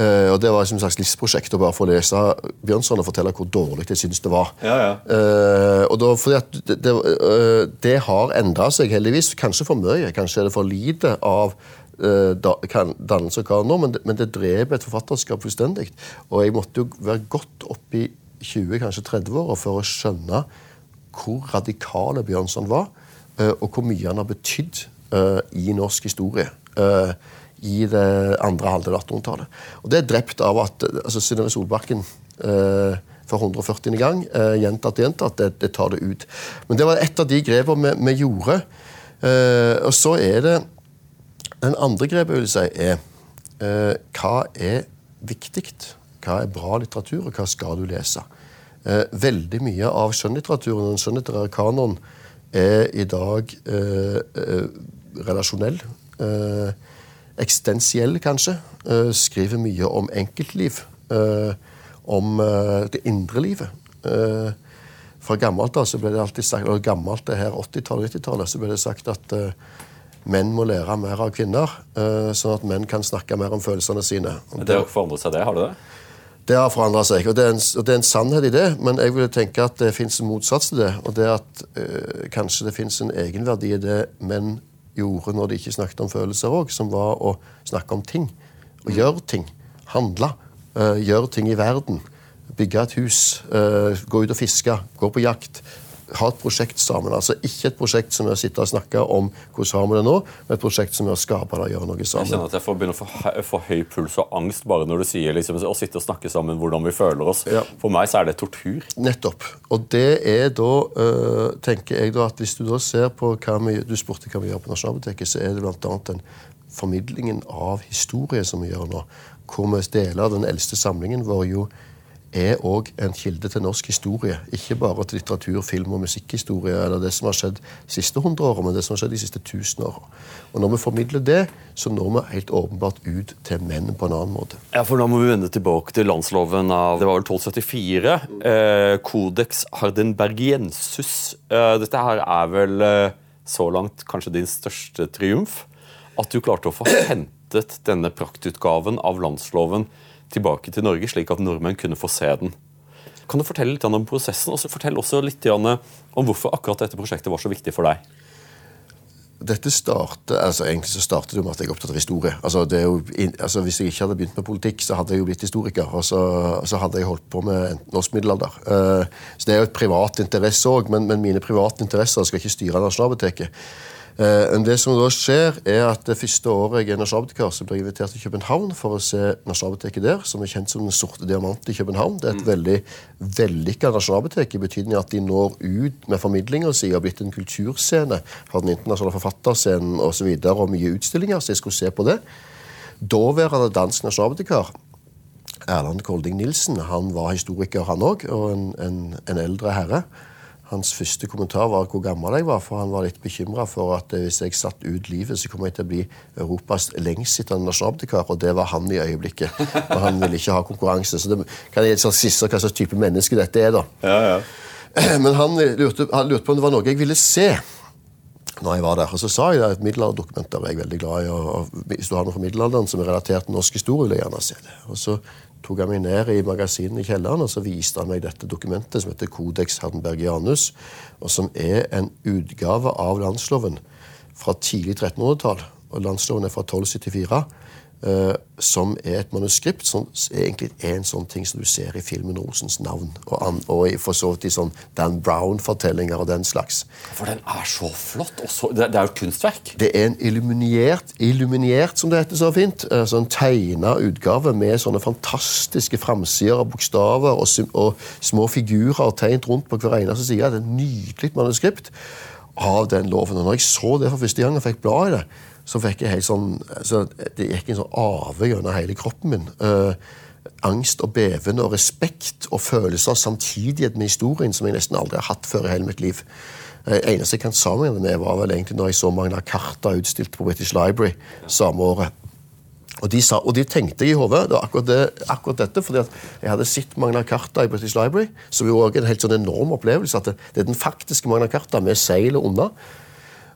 Uh, og Det var som et slags livsprosjekt å bare få lese Bjørnson og fortelle hvor dårlig jeg syns det var. Ja, ja. Uh, og da, fordi at det, det, uh, det har endra seg, heldigvis. Kanskje for mye. Kanskje er det for lite av Eh, dannelse og kanon, men, men det dreper et forfatterskap fullstendig. Og jeg måtte jo være godt oppi i 20, kanskje 30-åra for å skjønne hvor radikale Bjørnson var, eh, og hvor mye han har betydd eh, i norsk historie i det andre halvdel av 1800-tallet. Og det er drept av at altså Synnøve Solbakken for 140. gang eh, gjentatt gjentatt. Det, det, tar det ut. Men det var et av de grepene vi, vi gjorde. Eh, og så er det den andre grepet vil si er eh, hva er viktig? Hva er bra litteratur, og hva skal du lese? Eh, veldig mye av skjønnlitteraturen og den skjønnlitterære kanonen er i dag eh, eh relasjonell. Eh, eksistensiell, kanskje. Eh, skriver mye om enkeltliv. om det indre livet. fra gammelt av så ble det alltid sagt, og gammelt det her 80-tallet 90-tallet, så ble det sagt at menn må lære mer av kvinner, sånn at menn kan snakke mer om følelsene sine. Det har forandret seg, det? Har du det? Det har forandra seg, og det, en, og det, er en, sannhet i det. Men jeg vil tenke at det fins en motsats til det. Og det at øh, kanskje det fins en egenverdi i det menn gjorde når de ikke snakket om følelser òg, som var å snakke om ting. Å gjøre ting. Handle. Uh, gjøre ting i verden. Bygge et hus. gå ut og fiske. Gå på jakt ha et prosjekt sammen. Altså Ikke et prosjekt som er å sitte og snakke om hvordan har vi det nå, men et prosjekt som er å skape det og gjøre noe sammen. Jeg kjenner at jeg får begynne å få, få høy puls og angst bare når du sier liksom, å sitte og snakke sammen hvordan vi føler oss. Ja. For meg så er det tortur. Nettopp. Og det er da, øh, tenker jeg da, at hvis du da ser på hva vi, Du spurte hva vi gjør på Nasjonalbiblioteket, så er det bl.a. den formidlingen av historie som vi gjør nå. Hvor vi deler den eldste samlingen vår jo er òg en kilde til norsk historie. Ikke bare til litteratur, film og musikkhistorie eller det som har skjedd de siste hundre årene, men det som har skjedd de siste tusen årene. Og når vi formidler det, så når vi helt åpenbart ut til menn på en annen måte. Ja, for Da må vi vende tilbake til landsloven av det var vel 1274. Eh, Codex Hardenbergiensus. Eh, dette her er vel eh, så langt kanskje din største triumf? At du klarte å få hentet denne praktutgaven av landsloven tilbake til Norge, slik at nordmenn kunne få se den. Kan du fortelle litt om prosessen, og fortell også litt om hvorfor akkurat dette prosjektet var så viktig for deg? Dette startet, altså Egentlig så startet det med at jeg er opptatt av historie. Altså, jo, altså, Hvis jeg ikke hadde begynt med politikk, så hadde jeg jo blitt historiker. Og så, så hadde jeg holdt på med norsk middelalder. Uh, så Det er jo et privat interesse òg, men, men, mine private interesser skal ikke styre Nasjonalbiblioteket. Eh, det som da skjer, er at det første året jeg er nasjonalbibliotekar, så blir jeg invitert til København for å se Nasjonalbiblioteket der, som er kjent som Den sorte diamant i København. Det er et mm. veldig vellykka nasjonalbibliotek i betydning at de når ut med formidlinga si og har blitt en kulturscene fra den internasjonale forfatterscenen osv. Og, så videre, og mye utstillinger, så jeg skulle se på det. Daværende dansk nasjonalbibliotekar Erland Kolding Nilsen han var historiker, han òg, og en, en, en eldre herre. Hans første kommentar var hvor gammel jeg var, for han var litt bekymra for at hvis jeg satt ut livet, så kom jeg til å bli Europas lengstsittende nasjonalbibliotekar, og det var han i øyeblikket. Og han ville ikke ha konkurranse. Så det kan jeg skisse hva slags type menneske dette er, da. Ja, ja. Men han lurte, han lurte, på om det var noe jeg ville se når jeg var der. Og så sa jeg at middelalderdokumenter er jeg veldig glad i. og, og Hvis du har noe fra middelalderen som er relatert til norsk historie, vil jeg gjerne se det. Og så tok han meg ned i magasinet i kjelleren og så viste han meg dette dokumentet som heter Codex Hardenbergianus, og som er en utgave av landsloven fra tidlig 1300-tall. og Landsloven er fra 1274. eh, som er et manuskript som egentlig er en sånn ting som du ser i filmen 'Rosens navn', og, an, og i- for så vidt i sånn Dan Brown-fortellinger og den slags. For den er så flott. Og så, det, det er jo et kunstverk. Det er en illuminert, illuminert som det heter så fint, uh, sånn tegna utgave med sånne fantastiske framsider av bokstaver og, og små figurer tegnet rundt på hver eneste side. Det er et nydelig manuskript av den loven. Og når jeg så det for første gang og fikk bladet i det, så fikk jeg helt sånn så Det gikk en sånn ave gjennom hele kroppen min. Eh, angst og bevende og respekt og følelser av samtidighet med historien som jeg nesten aldri har hatt før i hele mitt liv. Det eneste jeg kan sammenligne med, var vel egentlig når jeg så Magna Carta utstilt på British Library samme året. Og de, sa, og de tenkte i hodet det var akkurat, det, akkurat dette, fordi at jeg hadde sett Magna Carta i British Library, som jo også er en helt sånn enorm opplevelse. at det, det er den faktiske Magna Carta med seilet unna.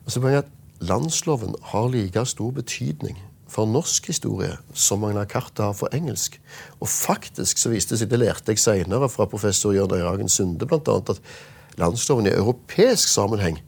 Og så poenget at Landsloven har like stor betydning for norsk historie som Magna Carta har for engelsk. Og faktisk så viste det seg, det lærte jeg senere fra professor Jørn Øyragen Sunde, annet, at landsloven i europeisk sammenheng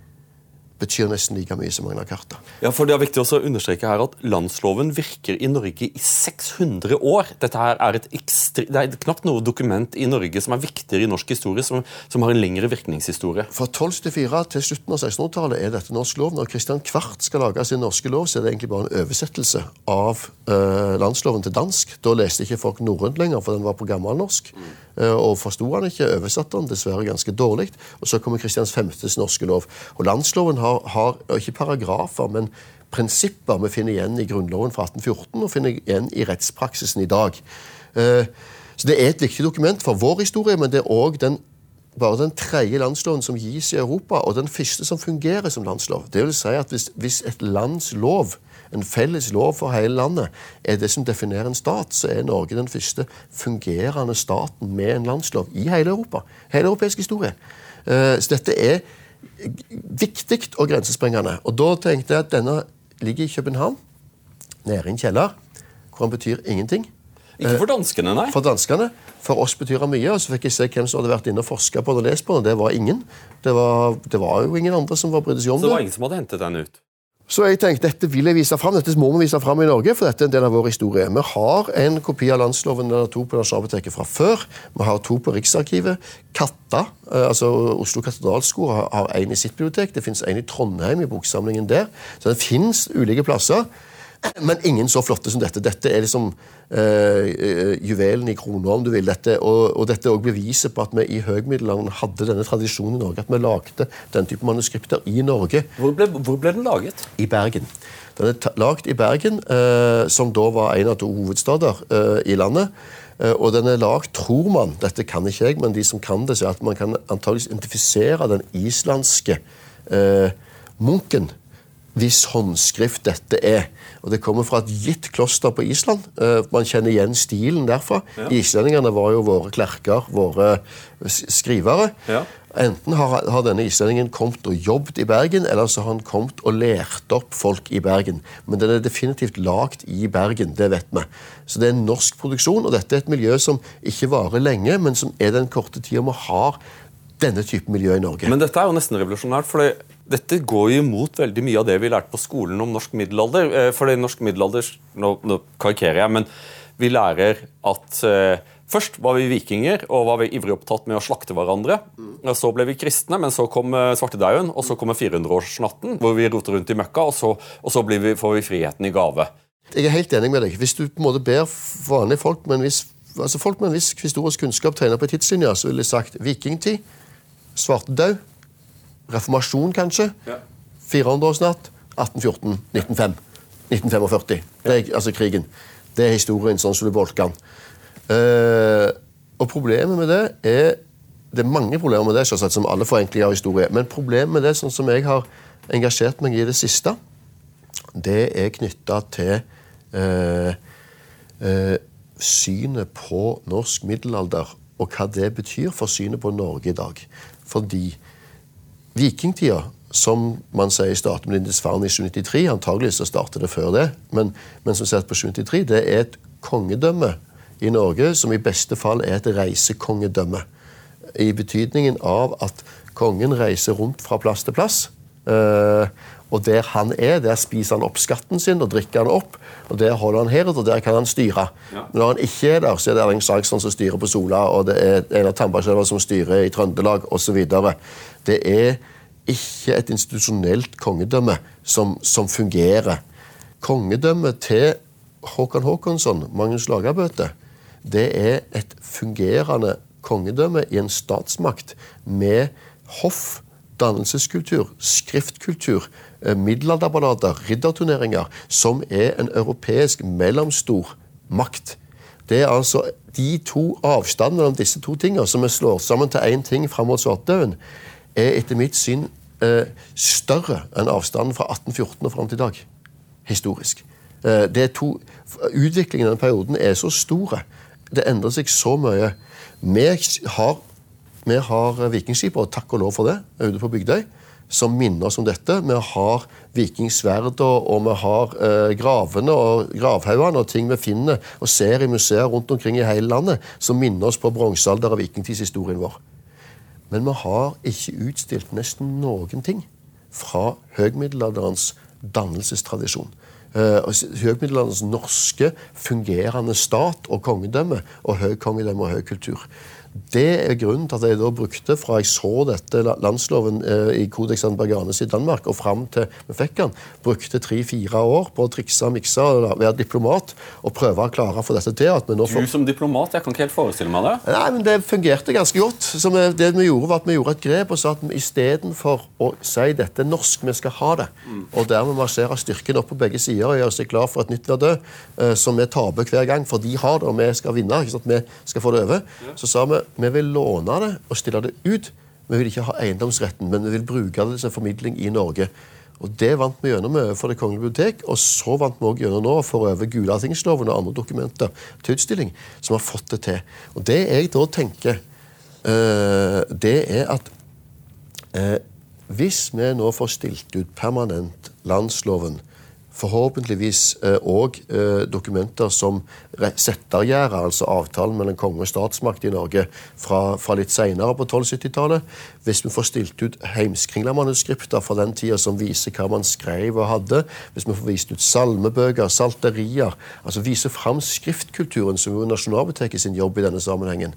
betyr nesten like mye som Magna Carta. Ja, for Det er viktig å understreke her at landsloven virker i Norge i 600 år. Dette her er et ekstre, Det er knapt noe dokument i Norge som er viktigere i norsk historie, som, som har en lengre virkningshistorie. Fra 1274 til slutten av 1600-tallet er dette norsk lov. Når Kristian Kvart skal lage sin norske lov, så er det egentlig bare en oversettelse av eh, landsloven til dansk. Da leste ikke folk norrønt lenger, for den var på gammelnorsk. Eh, og forsto han ikke, oversatte han dessverre ganske dårlig. Og så kommer Kristians femtes norske lov. Og landsloven har, har ikke paragrafer, men prinsipper vi finner igjen i Grunnloven fra 1814 og finner igjen i rettspraksisen i dag. Eh, så Det er et viktig dokument for vår historie, men det er òg bare den tredje landsloven som gis i Europa, og den første som fungerer som landslov. Det vil si at hvis, hvis et lands lov, en felles lov for hele landet, er det som definerer en stat, så er Norge den første fungerende staten med en landslov i hele Europa. Hele europeisk historie. Eh, Så dette er viktig og grensesprengende. Og da tenkte jeg at denne ligger i København, nede i en kjeller, hvor han betyr ingenting. Ikke for danskene, nei. For danskene. For oss betyr han mye. og Så fikk jeg se hvem som hadde vært inne og forska på den og lest på den. og Det var ingen. Det var, det var jo ingen andre som var brydde seg om Så det var ingen som hadde hentet den ut. Så jeg tenkte dette vil jeg vise fram. Dette må vi vise fram i Norge, for dette er en del av vår historie. Vi har en kopi av landsloven eller to på Nasjonalbiblioteket fra før. Vi har to på Riksarkivet. Katta, eh, altså Oslo katedralskole, har- én i sitt bibliotek. Det fins en i Trondheim, i boksamlingen der. Så det fins ulike plasser. Men ingen så flotte som dette. Dette er liksom eh, juvelen i krona, om du vil. Dette, og, og dette er også beviset på at vi i høgmiddelalderen hadde denne tradisjonen i Norge. At vi lagde den type manuskripter i Norge Hvor ble, hvor ble den laget? i Bergen. Den er lagd i Bergen, uh, som da var en av to hovedstader uh, i landet. Og den er lagd, tror man, dette kan ikke jeg, men de som kan det, sier at man kan antageligvis identifisere den islandske munken hvis håndskrift dette er. Og Det kommer fra et gitt kloster på Island. Eh, man kjenner igjen stilen derfra. Islendingene var jo våre klerker, våre skrivere. Ja. Enten har, har denne islendingen kommet og jobbet i Bergen, eller så har han kommet og lært opp folk i Bergen. Men den er definitivt lagd i Bergen, det vet vi. Så det er en norsk produksjon, og dette er et miljø som ikke varer lenge, men som er den korte tida vi har denne type miljø i Norge. Men dette er jo nesten revolusjonært, for dette går jo imot veldig mye av det vi lærte på skolen om norsk middelalder. Eh, For det norsk middelalder Nå, nå karikerer jeg, men vi lærer at eh, Først var vi vikinger og var vi ivrig opptatt med å slakte hverandre. Og Så ble vi kristne, men så kom eh, svartedauden, og så kommer 400-årsnatten, hvor vi roter rundt i møkka, og så, og så vi, får vi friheten i gave. Jeg er helt enig med deg. Hvis du på en måte ber vanlige folk med en viss, altså folk med en viss historisk kunnskap tegne på en tidslinje, så ville jeg sagt vikingtid, svartedaud, reformasjon kanskje, Ja. 400-årsnatt, 1814, 1905, 1945. Det er, altså krigen. Det er historien sånn som du bolker den. Eh, og problemet med det er Det er mange problemer med det, selvsagt, som alle forenklinger av historie. Men problemet med det, sånn som jeg har engasjert meg i det siste, det er knytta til uh, uh, synet på norsk middelalder og hva det betyr for synet på Norge i dag. Fordi vikingtida, som man sier starter med Lindisfarne i 793, antagelig så starter det før det, men, men som sagt på 793, det er et kongedømme i Norge som i beste fall er et reisekongedømme. I betydningen av at kongen reiser rundt fra plass til plass Eh, og der han er, der spiser han opp skatten sin og drikker han opp. og Der holder han her, og der kan han styre. Ja. Når han ikke er der, så er det Erling Sagsson som styrer på Sola, og det er Einar Tambarskjelva som styrer i Trøndelag osv. Det er ikke et institusjonelt kongedømme som, som fungerer. Kongedømmet til Håkon Håkonsson, Magnus Lagerbøte, det er et fungerende kongedømme i en statsmakt med hoff, dannelseskultur, skriftkultur, middelalderballader, ridderturneringer, som er en europeisk mellomstor makt. Det er altså de to avstandene mellom disse to tingene som vi slår sammen til én ting fram mot svartedauden, er etter mitt syn eh, større enn avstanden fra 1814 og fram til i dag. Historisk. Eh, det er to, utviklingen i den perioden er så store. Det endrer seg så mye. Vi har, vi har vikingskip, og takk og lov for det, ute på Bygdøy, som minner oss om dette. Vi har vikingsverd, og vi har eh, gravene og gravhaugene og ting vi finner og ser i museer rundt omkring i hele landet, som minner oss på bronsealder- og vikingtidshistorien vår. Men vi har ikke utstilt nesten noen ting fra høgmiddelalderens dannelsestradisjon. Uh, høgmiddelalderens norske fungerende stat og kongedømme og høykongedømme og høy kultur. Det er grunnen til at jeg da brukte, fra jeg så dette landsloven eh, i Codex Berganes i Danmark, og fram til vi fikk den, brukte tre-fire år på å trikse og mikse og være diplomat og prøve å klare å få dette til. at vi nå får... Du som diplomat, jeg kan ikke helt forestille meg det. Nei, men Det fungerte ganske godt. Så vi, det vi gjorde var at vi gjorde et grep og sa at istedenfor å si dette er norsk, vi skal ha det, mm. og dermed marsjere styrken opp på begge sider og gjøre seg klar for et nytt verdø, eh, som vi taper hver gang, for de har det, og vi skal vinne. ikke sant? Vi skal få det over. Så sa vi vi vil låne det og stille det ut. Vi vil ikke ha eiendomsretten, men vi vil bruke det som formidling i Norge. Og Det vant vi gjennom for Det kongelige bibliotek, og så vant vi også gjennom nå for over Gulatingsloven og andre dokumenter til utstilling, som har fått det til. Og Det jeg da tenker, uh, det er at uh, hvis vi nå får stilt ut permanent landsloven forhåpentligvis òg eh, eh, dokumenter som settergjerdet, altså avtalen mellom konge og statsmakt i Norge fra, fra litt senere på 1270-tallet. Hvis vi får stilt ut heimskringla-manuskripter fra den tida som viser hva man skrev og hadde. Hvis vi får vist ut salmebøker, salterier. Altså vise fram skriftkulturen, som er Nasjonalbiblioteket sin jobb i denne sammenhengen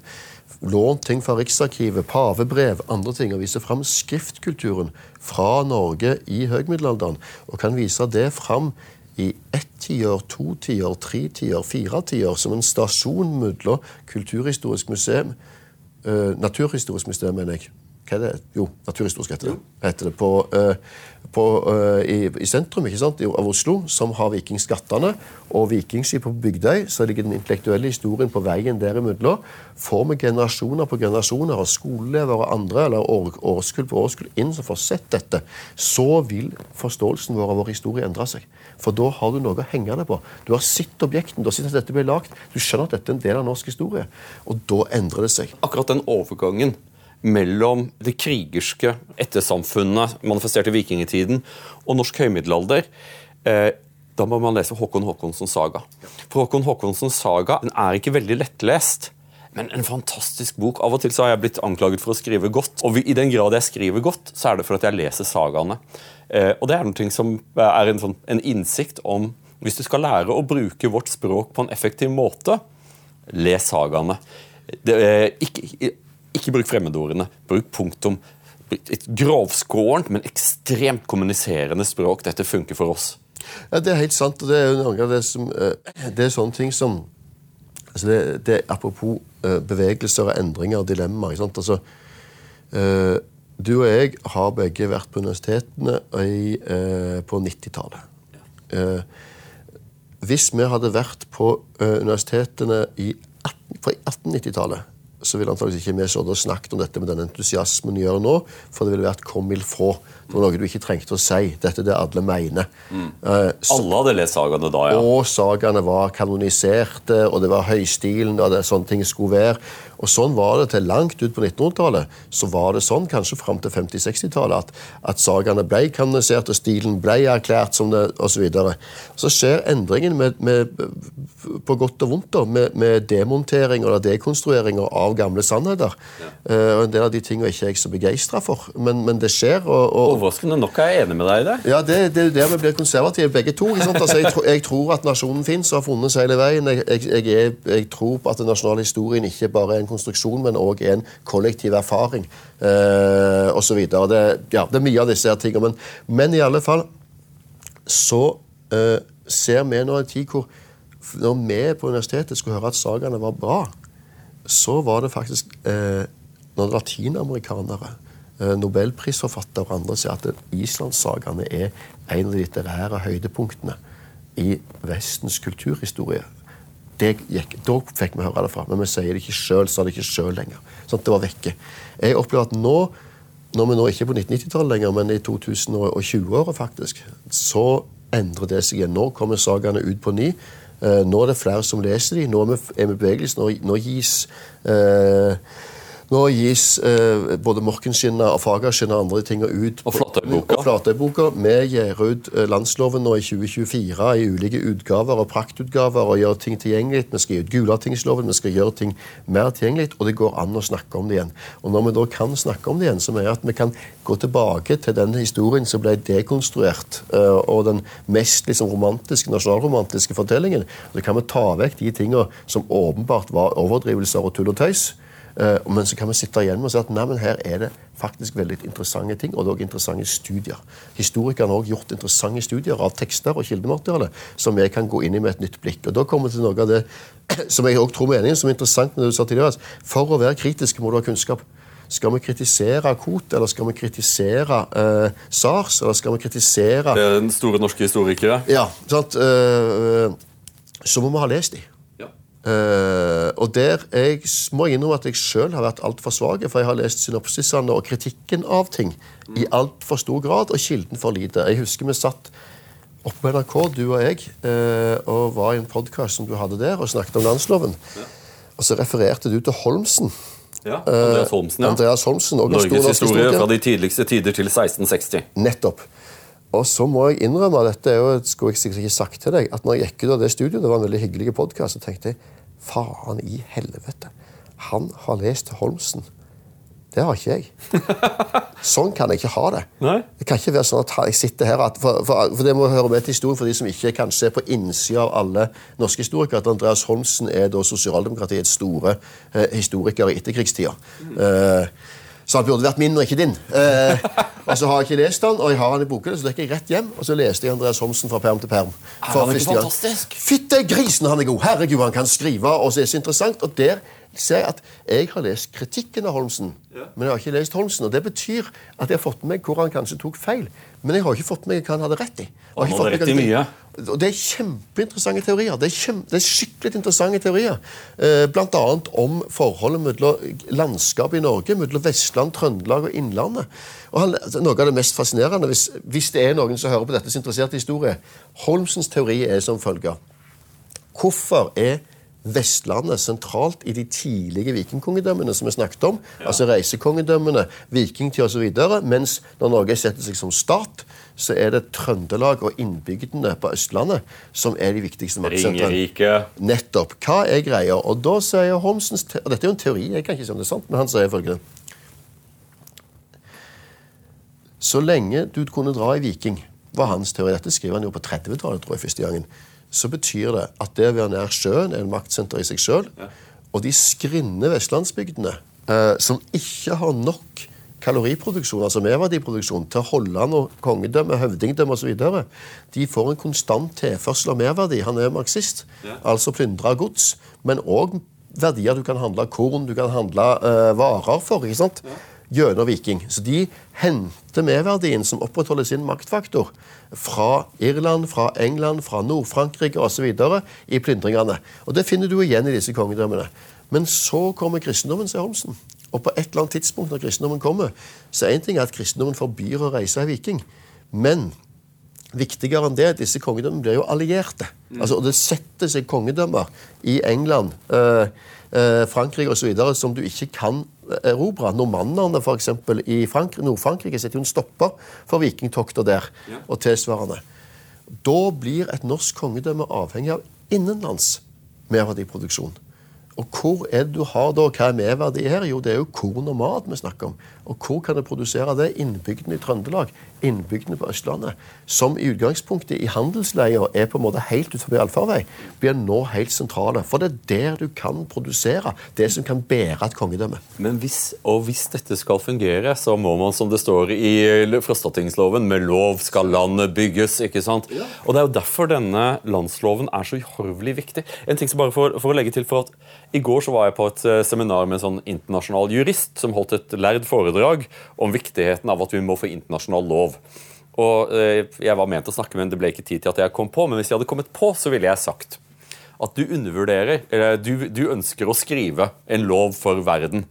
lånt ting fra Riksarkivet, pavebrev, andre ting, og viser fram skriftkulturen fra Norge i høgmiddelalderen. Og kan vise det fram i ett tiår, to tiår, tre tiår, fire tiår, som en stasjon mellom Kulturhistorisk museum uh, Naturhistorisk museum, mener jeg. Hva er det? Jo, Naturhistorisk heter det. Heter det på, uh, på, uh, i, i, sentrum sant, av Oslo, som har vikingskattene, og vikingskip på Bygdøy, så ligger den intellektuelle historien på veien derimellom. Får vi generasjoner på generasjoner av skoleelever og andre, eller år, årskull på årskull inn som får sett dette, så vil forståelsen vår av vår historie endre seg. For da har du noe å henge deg på. Du har sett objekten, du har sett at dette ble lagt, du skjønner at dette er en del av norsk historie. Og da endrer det seg. Akkurat den overgangen mellom det krigerske ettersamfunnet manifestert i vikingtiden og norsk høymiddelalder, eh, da må man lese Håkon Håkonsens saga. For Håkon Håkonsens saga den er ikke veldig lettlest. Men en fantastisk bok. Av og til så har jeg blitt anklaget for å skrive godt. Og i den grad jeg skriver godt, så er det for at jeg leser sagaene. Eh, og det er noe som er en, sånn, en innsikt om Hvis du skal lære å bruke vårt språk på en effektiv måte, les sagaene. Det, ikke, ikke bruk fremmedordene. Bruk punktum. Et grovskårent, men ekstremt kommuniserende språk. Dette funker for oss. Ja, Det er helt sant. og Det er jo noe av det som eh, Det er sånne ting som altså det, det er Apropos eh, bevegelser og endringer og dilemmaer. Altså, eh, du og jeg har begge vært på universitetene på 90-tallet. Hvis vi hadde vært på universitetene i 18, på 1890-tallet så ville antakeligvis ikke vi sånn og snakket om dette med den entusiasmen vi gjør nå, for det ville vært comme il faut. Det var noe du ikke trengte å si. Dette er det alle mener. Mm. Uh, så, alle hadde lest sagaene da, ja. Og sagaene var kanoniserte, og det var høystilen, og det, sånne ting skulle være. Og sånn var det til langt ut på 1900-tallet. Så var det sånn kanskje fram til 50-60-tallet at, at sagaene ble kanonisert, og stilen ble erklært som det, osv. Så, så skjer endringen med, med, på godt og vondt da, med, med demontering eller dekonstruering av gamle sannheter. Ja. Uh, og En del av de tingene er ikke jeg så begeistra for, men, men, det skjer. Og, og, Overraskende nok er jeg enig med deg i det. Ja, Det, det er der vi blir konservative begge to. Altså, jeg, jeg, tror at nasjonen fins og har funnet seg hele veien. Jeg, jeg, jeg, jeg tror på at den nasjonale historien ikke bare er en konstruksjon, men òg en kollektiv erfaring eh, osv. Det, ja, det er mye av disse her tingene. Men, men i alle fall så eh, ser vi nå en tid hvor når vi på universitetet skulle høre at sagaene var bra, så var det faktisk eh, når latinamerikanere, eh, nobelprisforfattere og andre sier at islandssagaene er en av de litterære høydepunktene i Vestens kulturhistorie det gikk, Da fikk vi høre det fra, men vi sier det ikke selv, sa det ikke sjøl lenger. Sånn at det var vekke. Jeg opplever at nå, når vi nå ikke er på 1990-tallet lenger, men i 2020-året faktisk, så endrer det seg igjen. Nå kommer sagaene ut på ny. Eh, nå er det flere som leser dem. Nå er vi, i bevegelsen. bevegelse. Nå, nå gis eh, nå gis eh, både Morkenskinna og Fagerskinna og andre ting ut. Og Flatøyboka. Vi gir ut landsloven nå i 2024 i ulike utgaver og praktutgaver og gjør ting tilgjengelig. Vi skal gi ut Gulatingsloven, vi skal gjøre ting mer tilgjengelig, og det går an å snakke om det igjen. Og når vi da kan snakke om det igjen, så mener jeg at vi kan gå tilbake til den historien som ble dekonstruert, eh, og den mest liksom, romantiske, nasjonalromantiske fortellingen. Så kan vi ta vekk de tingene som åpenbart var overdrivelser og tull og tøys. Eh, men så kan vi sitte igjen og si at nei, men her er det faktisk veldig interessante ting, og det er også interessante studier. Historikerne har også gjort interessante studier av tekster og kildemateriale som vi kan gå inn i med et nytt blikk. Og Da kommer vi til noe av det som jeg også tror meningen, som er interessant med det du sa tidligere. For å være kritisk må du ha kunnskap. Skal vi kritisere KOT, eller skal vi kritisere eh, SARS, eller skal vi kritisere Det er Den store norske historikere? Ja. sant? Eh, så må vi ha lest dem. Uh, og der jeg må jeg innrømme at jeg sjøl har vært altfor svak, for jeg har lest synopsisene og kritikken av ting mm. i altfor stor grad, og kilden for lite. Jeg husker vi satt oppe på NRK, du og jeg, uh, og var i en podkast som du hadde der, og snakket om landsloven. Ja. Og så refererte du til Holmsen. Ja, Andreas Holmsen. ja. Andreas Holmsen Norges historie, historie fra de tidligste tider til 1660. Nettopp. Og så må jeg innrømme, dette er jo, skulle jeg sikkert ikke sagt til deg, at når jeg gikk ut av det studioet, det var en veldig hyggelig podkast, så tenkte jeg faen i helvete. Han har lest Holmsen. Det har ikke jeg. Sånn kan jeg ikke ha det. Nei? Det kan ikke være sånn at jeg sitter her at, for, for, for, Det må høre med til historien for de som ikke kan se på innsida av alle norske historikere, at Andreas Holmsen er da sosialdemokratiets store eh, historiker i etterkrigstida. Mm. Uh, så han burde vært min og ikke din. Eh, og så har jeg ikke lest han, og jeg har han i boken, så gikk jeg rett hjem og så leste jeg Andreas Homsen fra perm til perm. For han er ikke fantastisk? Fytte grisen, han er god! Herregud, han kan skrive, og så er det så interessant. Og der ser jeg at jeg har lest kritikken av Holmsen, ja. men jeg har ikke lest Holmsen. Og det betyr at jeg har fått med meg hvor han kanskje tok feil. Men jeg har ikke fått med meg hva han hadde rett i. Og han hadde rett i mye. Og Det er kjempeinteressante teorier. Det er, kjempe, det er skikkelig interessante teorier. Eh, Bl.a. om forholdet mellom landskapet i Norge, mellom Vestland, Trøndelag og Innlandet. Og han, altså, Noe av det mest fascinerende, hvis, hvis, det er noen som hører på dette, som er interessert i historie Holmsens teori er som følger. Hvorfor er Vestlandet sentralt i de tidlige vikingkongedømmene som vi snakket om. Ja. Altså reisekongedømmene, vikingtid osv. Mens når Norge setter seg som stat, så er det Trøndelag og innbygdene på Østlandet som er de viktigste maktsentrene. Nettopp. Hva er greia? Og da sier Holmsens og Dette er jo en teori, jeg kan ikke si om det er sant, men han sier følgende Så lenge du kunne dra i Viking, var hans teori. Dette skriver han jo på 30-tallet, tror jeg, første gangen så betyr det at det å være nær sjøen er en maktsenter i seg sjøl. Og de skrinne vestlandsbygdene eh, som ikke har nok kaloriproduksjon, altså merverdiproduksjon, til Holland og kongedømme, høvdingdømme osv., de får en konstant tilførsel av merverdi. Han er marxist, ja. altså plyndra gods, men òg verdier du kan handle korn, du kan handle eh, varer for. ikke sant? Ja gjennom Viking. Så de henter medverdien som opprettholder sin maktfaktor fra Irland, fra England, fra Nord-Frankrike osv. i plyndringene. Og Det finner du igjen i disse kongedømmene. Men så kommer kristendommen, sier Holmsen. Og på et eller annet tidspunkt når kristendommen kommer, så er en ting at kristendommen forbyr å reise i Viking. Men viktigere enn det, disse kongedømmene blir jo allierte. Altså, og Det setter seg kongedømmer i England, eh, Frankrike osv. som du ikke kan erobre. Normannerne for eksempel, i Nord-Frankrike setter jo en stopper for vikingtokter der. og tilsvarende. Da blir et norsk kongedømme avhengig av innenlands merverdiproduksjon. Og hvor er det du har da, hva er merverdi her? Jo, det er jo korn og mat vi snakker om. Og hvor kan du produsere det? Innbygdene i Trøndelag, innbygdene på Østlandet, som i utgangspunktet i handelsleia er på en måte helt utenfor allfarvei, blir nå helt sentrale. For det er der du kan produsere det som kan bære et kongedømme. Men hvis, og hvis dette skal fungere, så må man, som det står i Frostattingsloven, med lov skal landet bygges. ikke sant? Ja. Og Det er jo derfor denne landsloven er så uhorvelig viktig. En ting som bare for, for å legge til for at I går så var jeg på et eh, seminar med en sånn internasjonal jurist som holdt et lærd foredrag foredrag om viktigheten av at vi må få internasjonal lov. Og eh, Jeg var ment å snakke, men det ble ikke tid til at jeg kom på. Men hvis jeg hadde kommet på, så ville jeg sagt at du undervurderer eller du, du ønsker å skrive en lov for verden.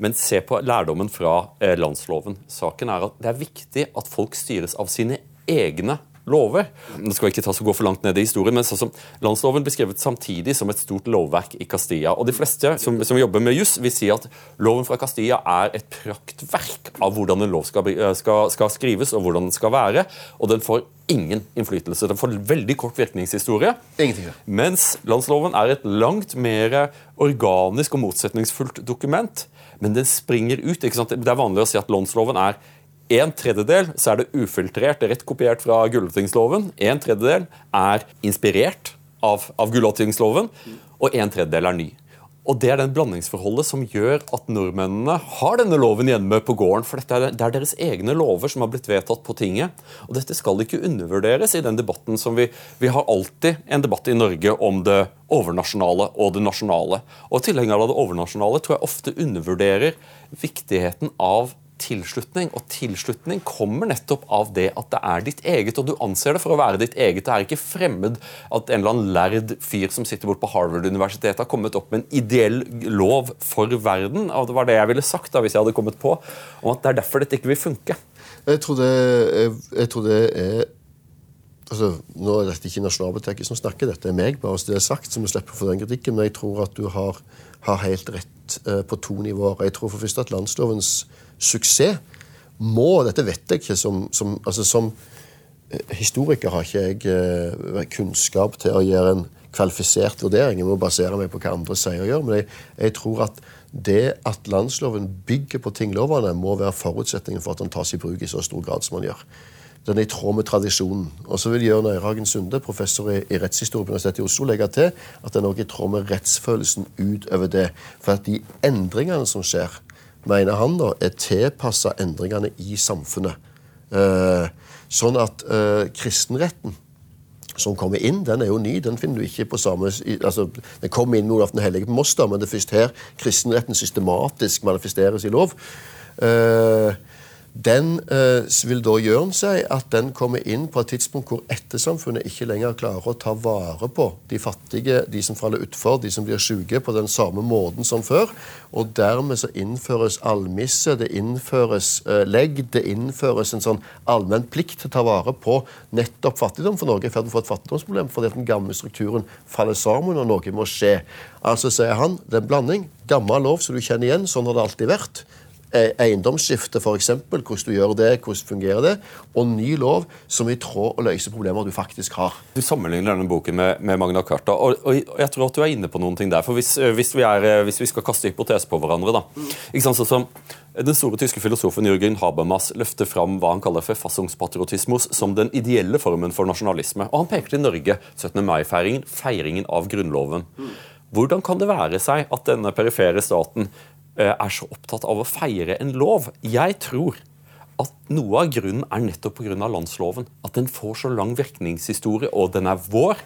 Men se på lærdommen fra eh, landsloven. Saken er at Det er viktig at folk styres av sine egne lover. Nå skal vi ikke ta så gå for langt ned i historien, men sånn som Landsloven beskrevet samtidig som et stort lovverk i Castilla. Og De fleste som, som jobber med juss, vil si at loven fra Castilla er et praktverk av hvordan en lov skal, eh, skal, skal skrives og hvordan den skal være. Og den får ingen innflytelse. Den får veldig kort virkningshistorie. Ingenting. Mens landsloven er et langt mer organisk og motsetningsfullt dokument. Men den springer ut. Det er vanlig å si at landsloven er en tredjedel så er det ufiltrert, rett kopiert fra Gulatingsloven. En tredjedel er inspirert av, av Gulatingsloven, og en tredjedel er ny. Og Det er den blandingsforholdet som gjør at nordmennene har denne loven hjemme på gården. For dette er, det er deres egne lover som har blitt vedtatt på tinget. Og dette skal ikke undervurderes i den debatten som vi Vi har alltid en debatt i Norge om det overnasjonale og det nasjonale. Og tilhengere av det overnasjonale tror jeg ofte undervurderer viktigheten av tilslutning. Og tilslutning kommer nettopp av det at det er ditt eget, og du anser det for å være ditt eget. Det er ikke fremmed at en eller annen lærd fyr som sitter bort på Harvard-universitetet, har kommet opp med en ideell lov for verden. og Det var det jeg ville sagt da, hvis jeg hadde kommet på, om at det er derfor dette ikke vil funke. Jeg tror det, jeg, jeg tror det er altså, Nå er dette ikke Nasjonalbiblioteket som snakker, dette er meg, bare så det er sagt, så vi slipper få den kritikken. Men jeg tror at du har, har helt rett eh, på to nivåer. Jeg tror for først at landslovens suksess må Dette vet jeg ikke som, som, altså som eh, historiker har ikke jeg eh, kunnskap til å gjøre en kvalifisert vurdering. Jeg må basere meg på hva andre sier og gjør. Men jeg, jeg tror at det at landsloven bygger på tinglovene, må være forutsetningen for at den tas i bruk i så stor grad som den gjør. Den er i tråd med tradisjonen. Og så vil Jørn Øyrehagen Sunde, professor i, i rettshistorie på Universitetet i Oslo, legge til at den er i tråd med rettsfølelsen utover det. For at de endringene som skjer, mener han, da, er tilpassa endringene i samfunnet. Eh, sånn at eh, kristenretten som kommer inn, den er jo ny. Den finner du ikke på samme altså, Den kom inn med Olaf den hellige på Moss, men det er først her kristenretten systematisk manifesteres i lov. Eh, den eh, vil da gjøre seg at den kommer inn på et tidspunkt hvor ettersamfunnet ikke lenger klarer å ta vare på de fattige, de som faller utfor, de som blir syke, på den samme måten som før. Og dermed så innføres almisse, det innføres eh, legg, det innføres en sånn allmenn plikt til å ta vare på nettopp fattigdom. For Norge er i ferd med å få et fattigdomsproblem fordi den gamle strukturen faller sammen, og noe må skje. Altså, sier han, det er en blanding. Gammel lov som du kjenner igjen, sånn har det alltid vært. Eh, eiendomsskifte, f.eks. Hvordan du gjør det, hvordan fungerer det. Og ny lov som er i tråd og løser problemer du faktisk har. Du sammenligner denne boken med, med Magna Carta, og, og, jeg tror at du er inne på noen ting der. For hvis, eh, hvis, vi, er, eh, hvis vi, skal kaste hypoteser på hverandre, da. Ikke sant, sånn som Den store tyske filosofen Jürgen Habermas løfter fram hva han kaller forfassungspatriotismus som den ideelle formen for nasjonalisme. Og han peker til Norge, 17. mai-feiringen, feiringen av Grunnloven. Hvordan kan det være seg at denne perifere staten er så opptatt av å feire en lov. Jeg tror at noe av grunnen er nettopp pga. landsloven. At den får så lang virkningshistorie, og den er vår.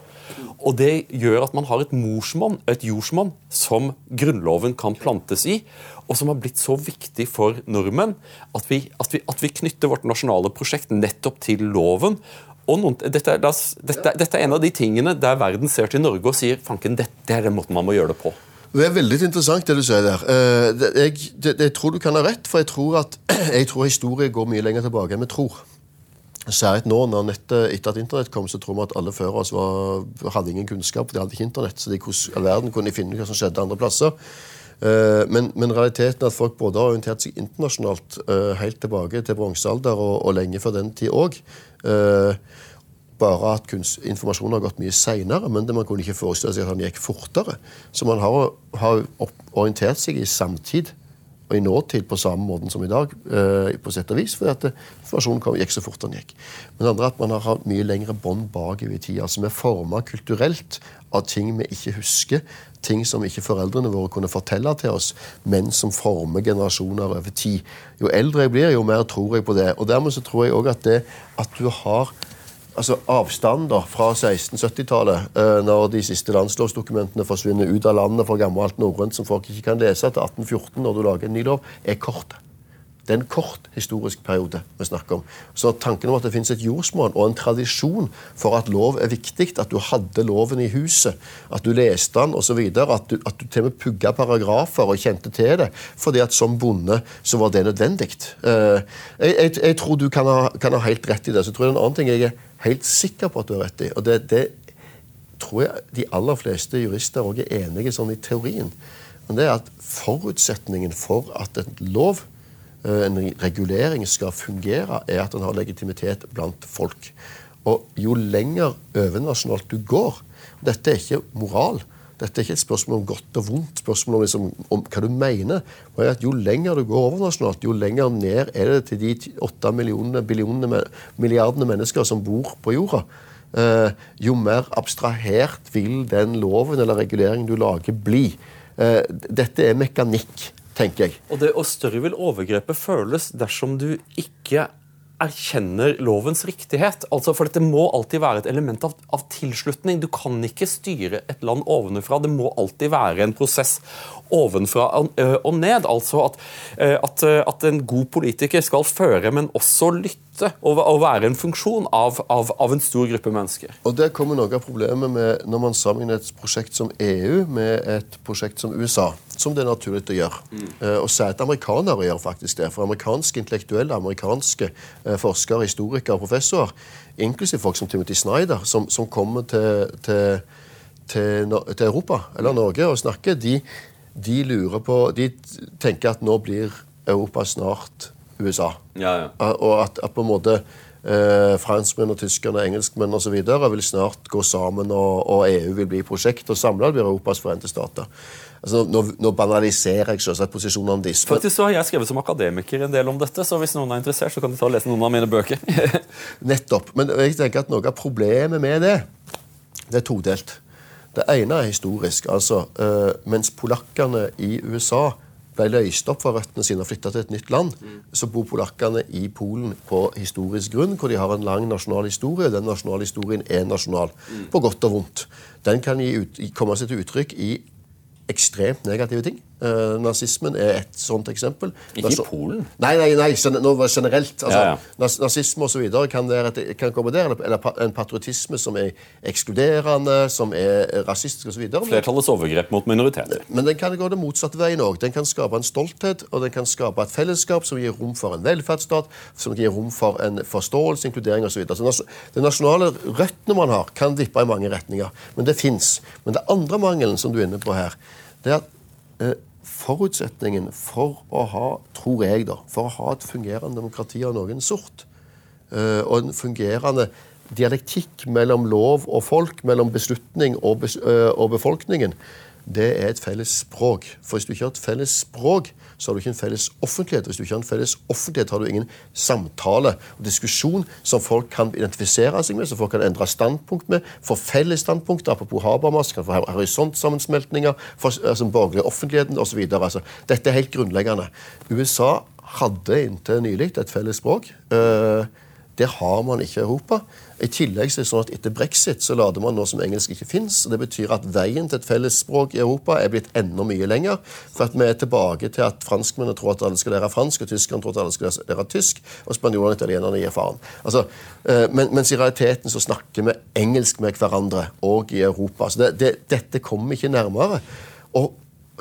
Og det gjør at man har et morsmonn, et jordsmonn, som Grunnloven kan plantes i, og som har blitt så viktig for nordmenn at vi, at vi, at vi knytter vårt nasjonale prosjekt nettopp til loven. Og noen, dette, dette, dette, er en av de tingene der verden ser til Norge og sier fanken, dette er den måten man må gjøre det på. Det er veldig interessant det du sier der. Jeg, jeg, jeg, tror du kan ha rett, for jeg tror at jeg tror historie går mye lenger tilbake enn vi tror. Særlig nå, når nettet, etter at internett kom, så tror vi at alle før oss var, hadde ingen kunnskap. De hadde ikke internett, så de hvordan verden kunne de finne hva som skjedde andre plasser. Eh, men, men realiteten er at folk både har orientert seg internasjonalt eh, helt tilbake til bronsealder og, og, lenge før den tid òg. Bare at informasjonen har gått mye seinere, men det man kunne ikke forestille seg at han gikk fortere. Så man har, har orientert seg i samtid og i nåtid på samme måte som i dag, eh, på sett og vis, fordi at informasjonen kom, gikk så fort den gikk. Men det andre er at man har hatt mye lengre bånd bakover i tid. Altså vi er forma kulturelt av ting vi ikke husker, ting som ikke foreldrene våre kunne fortelle til oss, men som former generasjoner over tid. Jo eldre jeg blir, jo mer tror jeg på det. Og dermed så tror jeg òg at det at du har altså avstanden da, fra 1670-tallet, eh, når de siste landslovsdokumentene forsvinner ut av landet for gammelt norrønt som folk ikke kan lese, til 1814, når du lager en ny lov, er kort. Det er en kort historisk periode vi snakker om. Så tanken om at det finnes et jordsmonn og en tradisjon for at lov er viktig, at du hadde loven i huset, at du leste den osv., at, du, at du til og med pugga paragrafer og kjente til det, fordi at som bonde så var det nødvendig. Eh, jeg, jeg, jeg tror du kan ha, kan ha, helt rett i det. Så tror jeg en annen ting jeg er helt sikker på at du har rett i. Og det, det tror jeg de aller fleste jurister òg er enige sånn i teorien. Men det er at forutsetningen for at en lov, eh, en regulering, skal fungere, er at den har legitimitet blant folk. Og jo lenger overnasjonalt du går Dette er ikke moral. Dette er ikke et spørsmål om godt og vondt, spørsmål om, liksom, om hva du mener. Og at Jo lenger du går overnasjonalt, jo lenger ned er det til de åtte milliardene mennesker som bor på jorda. Eh, jo mer abstrahert vil den loven eller reguleringen du lager, bli. Eh, dette er mekanikk, tenker jeg. Og, det, og større vil overgrepet føles dersom du ikke erkjenner lovens riktighet. Altså, for dette må alltid være et element av, av, tilslutning. Du kan ikke styre et land ovenfra. Det må alltid være en prosess ovenfra og ned. Altså at, at, at en god politiker skal føre, men også lytte og, være en funksjon av, av, av, en stor gruppe mennesker. Og Der kommer noe av problemet med når man sammenligner et prosjekt som EU med et prosjekt som USA som det er naturlig å gjøre. Mm. Og særlig amerikanere gjør faktisk det. For amerikanske intellektuelle, amerikanske forskere, historikere og professorer, inklusiv folk som Timothy Snyder, som, som kommer til, til, til, til, Europa eller Norge og snakker, de, de, lurer på De tenker at nå blir Europa snart USA. Ja, ja. Uh, og at, at, på en måte eh, franskmenn og tyskerne og engelskmenn osv. vil snart gå sammen, og, og, EU vil bli prosjekt, og samla blir Europas forente stater. Altså, nå, nå, banaliserer jeg selvsagt posisjonene deres. Faktisk så har jeg skrevet som akademiker en del om dette, så hvis noen er interessert, så kan de ta og lese noen av mine bøker. Nettopp. Men jeg tenker at noe av problemet med det, det er todelt. Det ene er historisk. altså uh, Mens polakkene i USA ble løst opp fra røttene sine og flytta til et nytt land, så bor polakkene i Polen på historisk grunn, hvor de har en lang nasjonal historie. Den nasjonale historien er nasjonal, på godt og vondt. Den kan ut, komme seg til uttrykk i ekstremt negative ting. Uh, nazismen er et sånt eksempel. Ikke i Polen? Nei, nei, nei var generelt. Altså, ja, ja. Nazisme osv. Kan, kan komme der. Eller en patriotisme som er ekskluderende, som er rasistisk osv. Flertallets overgrep mot minoriteter. Men den kan gå det motsatte veien òg. Den kan skape en stolthet, og den kan skape et fellesskap som gir rom for en velferdsstat, som gir rom for en forståelse, inkludering osv. Så de nasjonale røttene man har, kan vippe i mange retninger. Men det fins. Men det andre mangelen som du er inne på her, det er at eh, forutsetningen for å ha, tror jeg da, for å ha et fungerende demokrati av noen sort, uh, og en fungerende dialektikk mellom lov og folk, mellom beslutning uh, og befolkningen, det er et felles språk. For hvis du ikke har et felles språk, så har du ikke en felles offentlighet. Hvis du ikke har en felles offentlighet, har du ingen samtale og diskusjon som folk kan identifisere seg med, som folk kan endre standpunkt med, få felles standpunkt, apropos Habermas, kan få horisontsammensmeltninger, for altså, borgerlig offentligheten osv. Altså, dette er helt grunnleggende. USA hadde inntil nylig et felles språk. Uh, det har man ikke i Europa. I tillegg så er det sånn at Etter brexit så lader man noe som engelsk ikke fins. Det betyr at veien til et fellesspråk i Europa er blitt enda mye lenger. For at vi er tilbake til at franskmennene tror at alle skal lære fransk, og tyskerne tror at alle skal lære tysk, og spanjolene og italienerne gir faen. Altså, eh, men, mens i realiteten så snakker vi engelsk med hverandre òg i Europa. Så det, det, dette kommer ikke nærmere. Og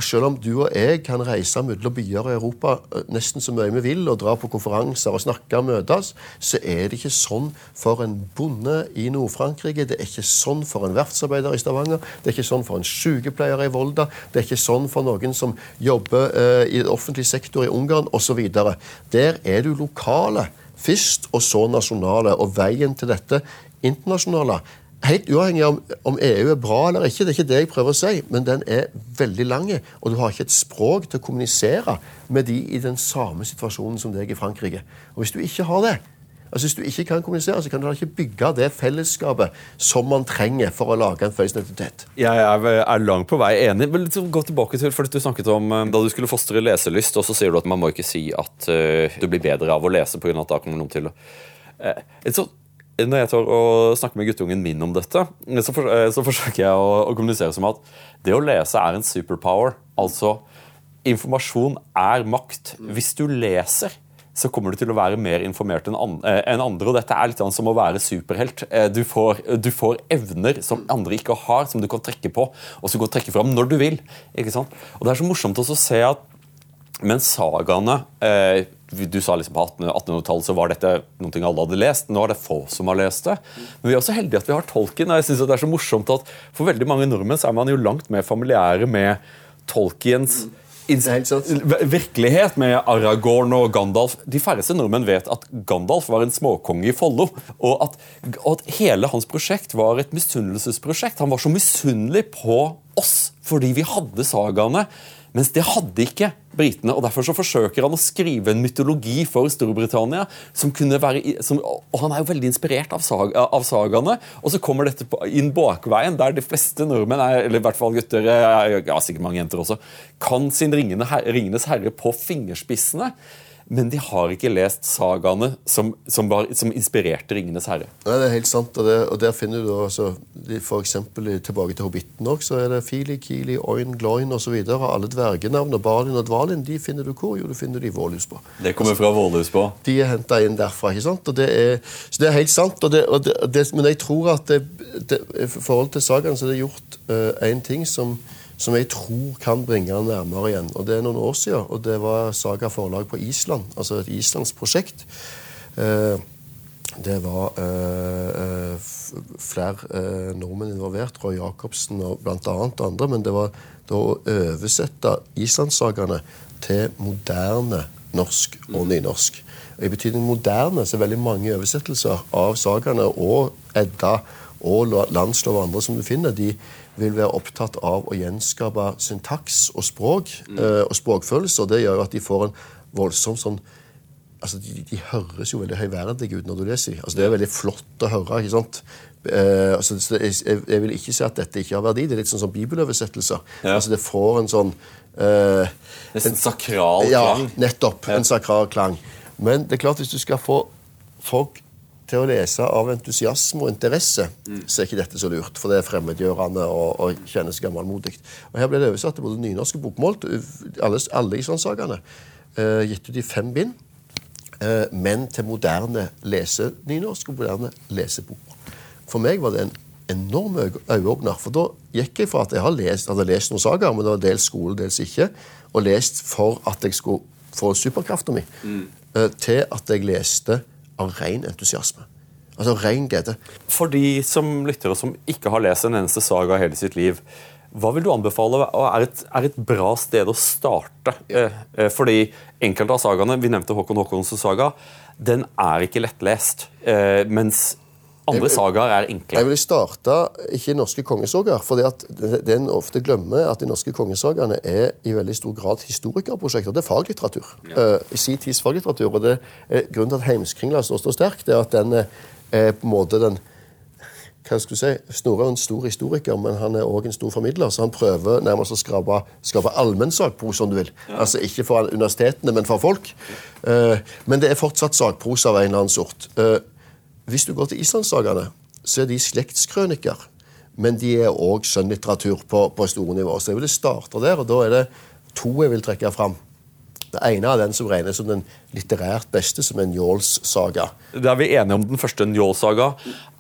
selv om du og jeg kan reise mellom byer i Europa eh, nesten så mye vi vil, og dra på konferanser og snakke og møtes, så er det ikke sånn for en bonde i Nord-Frankrike, det er ikke sånn for en verftsarbeider i Stavanger, det er ikke sånn for en sykepleier i Volda, det er ikke sånn for noen som jobber eh, i offentlig sektor i Ungarn osv. Der er du lokale først, og så nasjonale. Og veien til dette internasjonale Helt uavhengig av om EU er bra eller ikke, det er ikke det jeg prøver å si, men den er veldig lang, og du har ikke et språk til å kommunisere med de i den samme situasjonen som deg i Frankrike. Og Hvis du ikke har det, altså hvis du ikke kan kommunisere, så kan du ikke bygge det fellesskapet som man trenger for å lage en felles identitet. Jeg er, er langt på vei enig. Men gå tilbake til, for Du snakket om eh, da du skulle fostre leselyst, og så sier du at man må ikke si at uh, du blir bedre av å lese pga. at da kommer noen til å uh, så når jeg tør å snakke med guttungen min om dette, så, for, eh, så forsøker jeg å, å, kommunisere som at det å lese er en superpower. Altså, informasjon er makt. Hvis du leser, så kommer du til å være mer informert enn andre. og Dette er litt som å være superhelt. Eh, du får, du får, evner som andre ikke har, som du kan trekke på, og som du kan trekke fram når du vil. Og Det er så morsomt å se at mens sagaene eh, du sa liksom På 1800-tallet så var dette noe alle hadde lest. Nå er det få som har lest det. Men vi er også heldige at vi har tolken. og jeg synes Det er så morsomt at For veldig mange nordmenn så er man jo langt mer familiære med Tolkiens virkelighet med Aragorn og Gandalf. De færreste nordmenn vet at Gandalf var en småkonge i Follo. Og at, og at hele hans prosjekt var et misunnelsesprosjekt. Han var så misunnelig på oss fordi vi hadde sagaene. Mens det hadde ikke britene. og Derfor så forsøker han å skrive en mytologi for Storbritannia. som kunne være, som, og Han er jo veldig inspirert av, sag, av sagaene. Og så kommer dette inn bakveien, der de fleste nordmenn, er, eller i hvert fall gutter, ja, sikkert mange jenter også, kan sin Ringenes herre på fingerspissene men de har ikke lest sagaene som, som, var, som inspirerte 'Ringenes herre'. Nei, Det er helt sant. Og, det, og der finner du altså, for eksempel, Tilbake til Hobbiten også, så er det Fili, Kili, Oin, Gloin osv. Alle dvergenavnene, Balin og Dvalin de finner du hvor? Jo, du finner de i Vålhusbå. Det kommer fra Vålhusbå? De er henta inn derfra. ikke sant? Og det er, så det er helt sant. Og det, og det, men jeg tror at i forhold til sagaene så er det gjort én uh, ting som som jeg tror kan bringe han nærmere igjen. Og Det er noen år siden, og det var Saga forlag på Island. Altså et islandsk prosjekt. Eh, det var eh, eh, flere nordmenn involvert, Roy Jacobsen og annet andre. Men det var da å oversette islandssagaene til moderne norsk og nynorsk. Og I betydning moderne så er veldig mange oversettelser av sagaene og Edda og landslov og andre som du finner, de vil være opptatt av å gjenskape syntaks og språk mm. uh, og språkfølelse. og Det gjør at de får en voldsom sånn altså de, de, høres jo veldig høyverdige ut når du leser dem. Altså, det er veldig flott å høre. ikke sant? Eh, altså, jeg, jeg, vil ikke si at dette ikke har verdi. Det er litt sånn som bibeloversettelser. Ja. Altså, det får en sånn eh, Nesten sakral klang. Ja, nettopp. Ja. En sakral klang. Men det er klart, hvis du skal få folk til å lese av entusiasme og interesse, mm. så er ikke dette så lurt. For det er fremmedgjørende og, og kjennes gammelmodig. Og Her ble det oversatt til både nynorsk og bokmål, alle, alle islandssakene. Uh, gitt ut i fem bind. Uh, men til moderne lesenynorsk og moderne lesebokmål. For meg var det en enorm øyeåpner. For da gikk jeg fra at jeg hadde lest, hadde lest noen sagaer, men det var dels skole, dels ikke, og lest for at jeg skulle få superkrafta mi, mm. eh, til at jeg leste av ren entusiasme. Altså ren glede. For de som lytter og som ikke har lest en eneste saga hele sitt liv, hva vil du anbefale er et, er et bra sted å starte? Ja. Eh, eh, fordi enkelte av sagaene, vi nevnte Håkon Håkons saga, den er ikke lettlest. Eh, mens andre sagaer er enkle. Jeg vil starte ikke norske kongesagaer. For det en ofte glemmer, at de norske kongesagaene er i veldig stor grad historikerprosjekter. Det er faglitteratur. Ja. Uh, si tids faglitteratur. Og det er grunnen til at Heimskringla står så sterkt, er at den er på en måte den hva skal du si, Snorre er en stor historiker, men han er òg en stor formidler. Så han prøver nærmest å skape, skape allmennsakprosa, om du vil. Ja. Altså Ikke for universitetene, men for folk. Uh, men det er fortsatt sakprosa av en eller annen sort. Uh, hvis du går til islandssagaene, så er de slektskrøniker. Men de er òg skjønnlitteratur på, på store nivå. Så jeg vil starte der, og da er det to jeg vil trekke fram. Det ene er den som regnes som den litterært beste, som er Njåls saga. Det er vi enige om den første Njåls-saga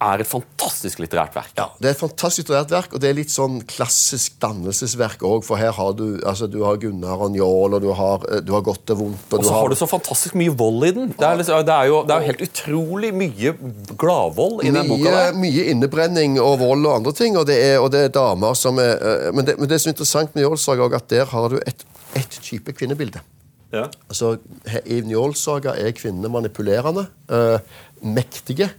er et fantastisk litterært verk. Ja, Det er et fantastisk litterært verk, og det er litt sånn klassisk dannelsesverk òg. For her har du, altså, du har Gunnar og Njål, og du har, eh, du har godt og vondt. Og så har du så fantastisk mye vold i den. Det er, liksom, det er, jo, det er helt utrolig mye gladvold i den boka. Der. mye innebrenning og vold og andre ting, og det er, og det er damer som er eh, Men det, men det som er interessant med Njåls saga, er at der har du et, et type kvinnebilde. Ja. Altså, I Njålsaga er kvinnene manipulerende, eh, mektige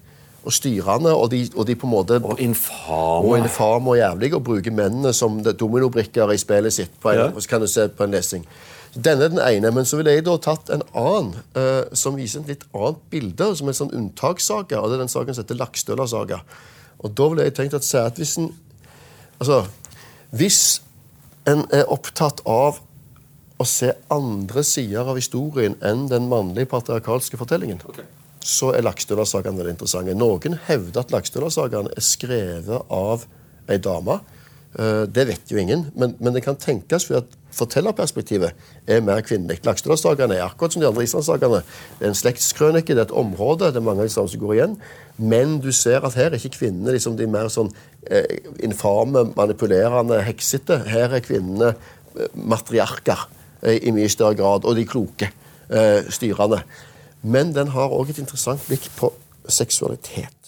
og styrende, og de, og de på en måte Og infame. og infame og jævlige, og bruker mennene som dominobrikker i spillet sitt. På en, Ja. kan du se på en lesing. Denne er den ene, men så ville jeg da tatt en annen eh, som viser et litt annet bilde, som er en sånn unntakssaga, og det er den saken som heter Lakstøla-saga. Og da ville jeg tenkt at, at hvis en Altså, hvis en er opptatt av å se andre sider av historien enn den mannlige patriarkalske fortellingen, så er Lakstøla-sagaen veldig interessante. Noen hevder at Lakstøla-sagaen er skrevet av ei dame. Eh, Det vet jo ingen, men, men det kan tenkes ved at fortellerperspektivet er mer kvinnelig. Lakstøla-sagaen er akkurat som de andre islandssagaene. Det er en slektskrønike, det er et område, det er mange av de samme som går igjen. Men du ser at her er ikke kvinnene liksom de mer sånn eh, infame, manipulerende, heksete. Her er kvinnene eh, matriarker i mye større grad, og de kloke, eh, styrende. Men den har òg et interessant blikk på seksualitet.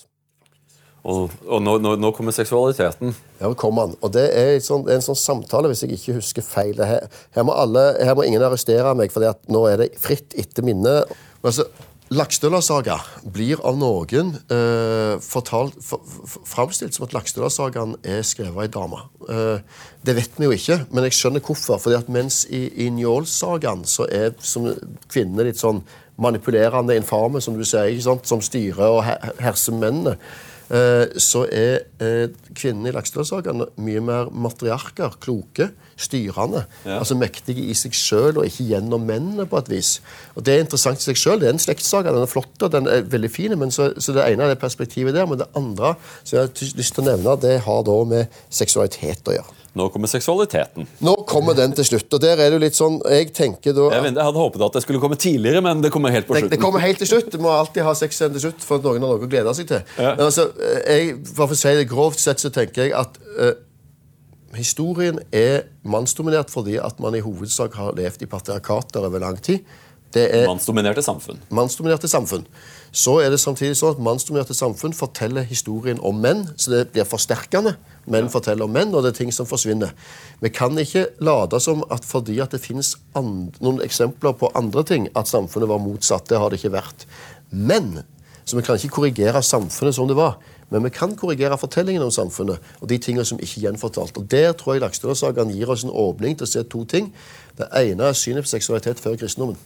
Og, og nå, nå, nå kommer seksualiteten. Ja, kommer han. Og det er, et sånn, det er en sånn samtale, hvis jeg ikke husker feil. Her, her, må, alle, her må ingen arrestere meg, for nå er det fritt etter minne. Altså, Lakstøla-saga blir av noen eh, for, framstilt som at Lakstøla-sagaen er skrevet av ei dame. Eh, det vet vi jo ikke, men jeg skjønner hvorfor. fordi at mens i, i Njål-sagaen så er som kvinnene litt sånn manipulerende, infame, som du sier, ikke sant? som styrer og her, herser mennene. Eh, så er eh, kvinnene i Lakstøla-sagaen mye mer matriarker, kloke, styrende. Ja. Altså mektige i seg sjøl, og ikke gjennom mennene, på et vis. Og Det er interessant i seg sjøl. Det er en slektssaga, den er flott og den er veldig fin. Men så, så det ene er det perspektivet der, men det andre som jeg har lyst til å nevne, det har da med seksualitet å gjøre. Nå kommer seksualiteten. Nå kommer den til slutt, og der er det jo litt sånn Jeg tenker da Jeg, vet, jeg hadde håpet at det skulle komme tidligere, men det kommer helt på det, slutten. det kommer helt til slutt. Du må alltid ha sex til slutt for at noen har noe å glede seg til. Ja. Men altså, jeg, for å si det grovt sett, så tenker jeg at uh, historien er mannsdominert fordi at man i hovedsak har levd i patriarkater over lang tid. Det er Mannsdominerte samfunn. mannsdominerte samfunn. Så er det samtidig sånn at mannsdominerte samfunn forteller historien om menn, så det blir forsterkende. Menn forteller om menn, og det er ting som forsvinner. Vi kan ikke late som at fordi at det finnes noen eksempler på andre ting, at samfunnet var motsatt. Det har det ikke vært. Men så vi kan ikke korrigere samfunnet som det var. Men vi kan korrigere fortellingen om samfunnet og de tingene som ikke er gjenfortalt. Og Der tror jeg Lakstøla-sagaen gir oss en åpning til å se to ting. Det ene er synet på seksualitet før kristendommen.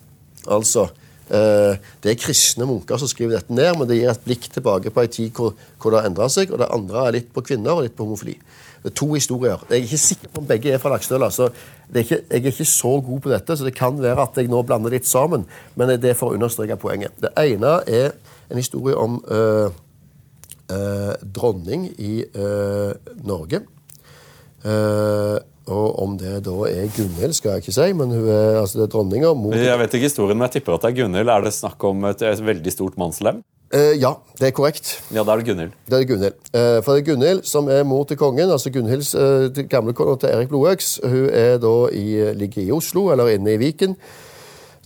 Altså, eh, Det er kristne munker som skriver dette ned, men det gir et blikk tilbake på ei tid hvor, hvor det har endra seg. Og det andre er litt på kvinner og litt på homofili. Det er to historier. Jeg er ikke sikker på om begge er fra Laksedøla. så Jeg er ikke så god på dette, så det kan være at jeg nå blander litt sammen. Men det er for å understreke poenget. Det ene er en historie om eh, eh, dronning i eh, Norge. Eh, og om det da er Gunhild, skal jeg ikke si, men hun er, altså det er dronninga. mor Jeg vet ikke historien, men jeg tipper at det er Gunhild. Er det snakk om et, et veldig stort mannslem? Eh, ja, det er korrekt. Ja, da er det Gunhild. Det er Gunhild. Eh, for det er Gunhild som er mor til kongen. altså Gunhilds eh, gamle kone til Erik Blodøks. Hun er da i, ligger i Oslo, eller inne i Viken.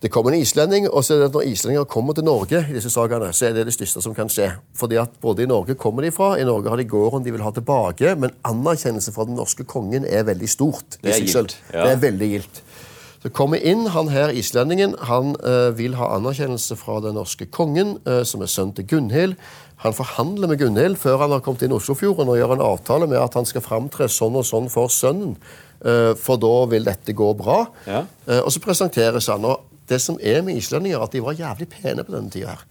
Det kommer en islending, og så er det at når islendinger kommer til Norge, i disse sagene, så er det det største som kan skje. Fordi at både i Norge kommer de fra, i Norge har de gården de vil ha tilbake, men anerkjennelse fra den norske kongen er veldig stort. Det er gilt. gildt, ja. Det er veldig gildt. Så kommer inn, Han her, islendingen, han eh, vil ha anerkjennelse fra den norske kongen, eh, som er sønn til Gunhild. Han forhandler med Gunhild før han har kommet inn i Oslofjorden og gjør en avtale med at han skal framtre sånn og sånn for sønnen, eh, for da vil dette gå bra. Ja. Eh, og så presenteres han. og Det som er med islendinger, at de var jævlig pene på denne tida. her.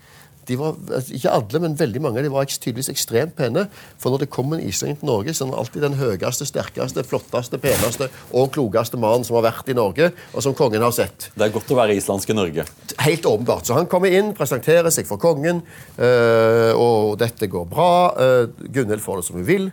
De var, ikke alle, men veldig mange de var tydeligvis ekstremt pene. For når det kom en islending til Norge, så er han alltid den høyeste, sterkeste, flotteste, peneste og klokeste mannen som har vært i Norge, og som kongen har sett. Det er godt å være islandsk i Norge. Helt åpenbart. Så han kommer inn, presenterer seg for kongen, øh, og dette går bra. Uh, Gunhild får det som hun vil.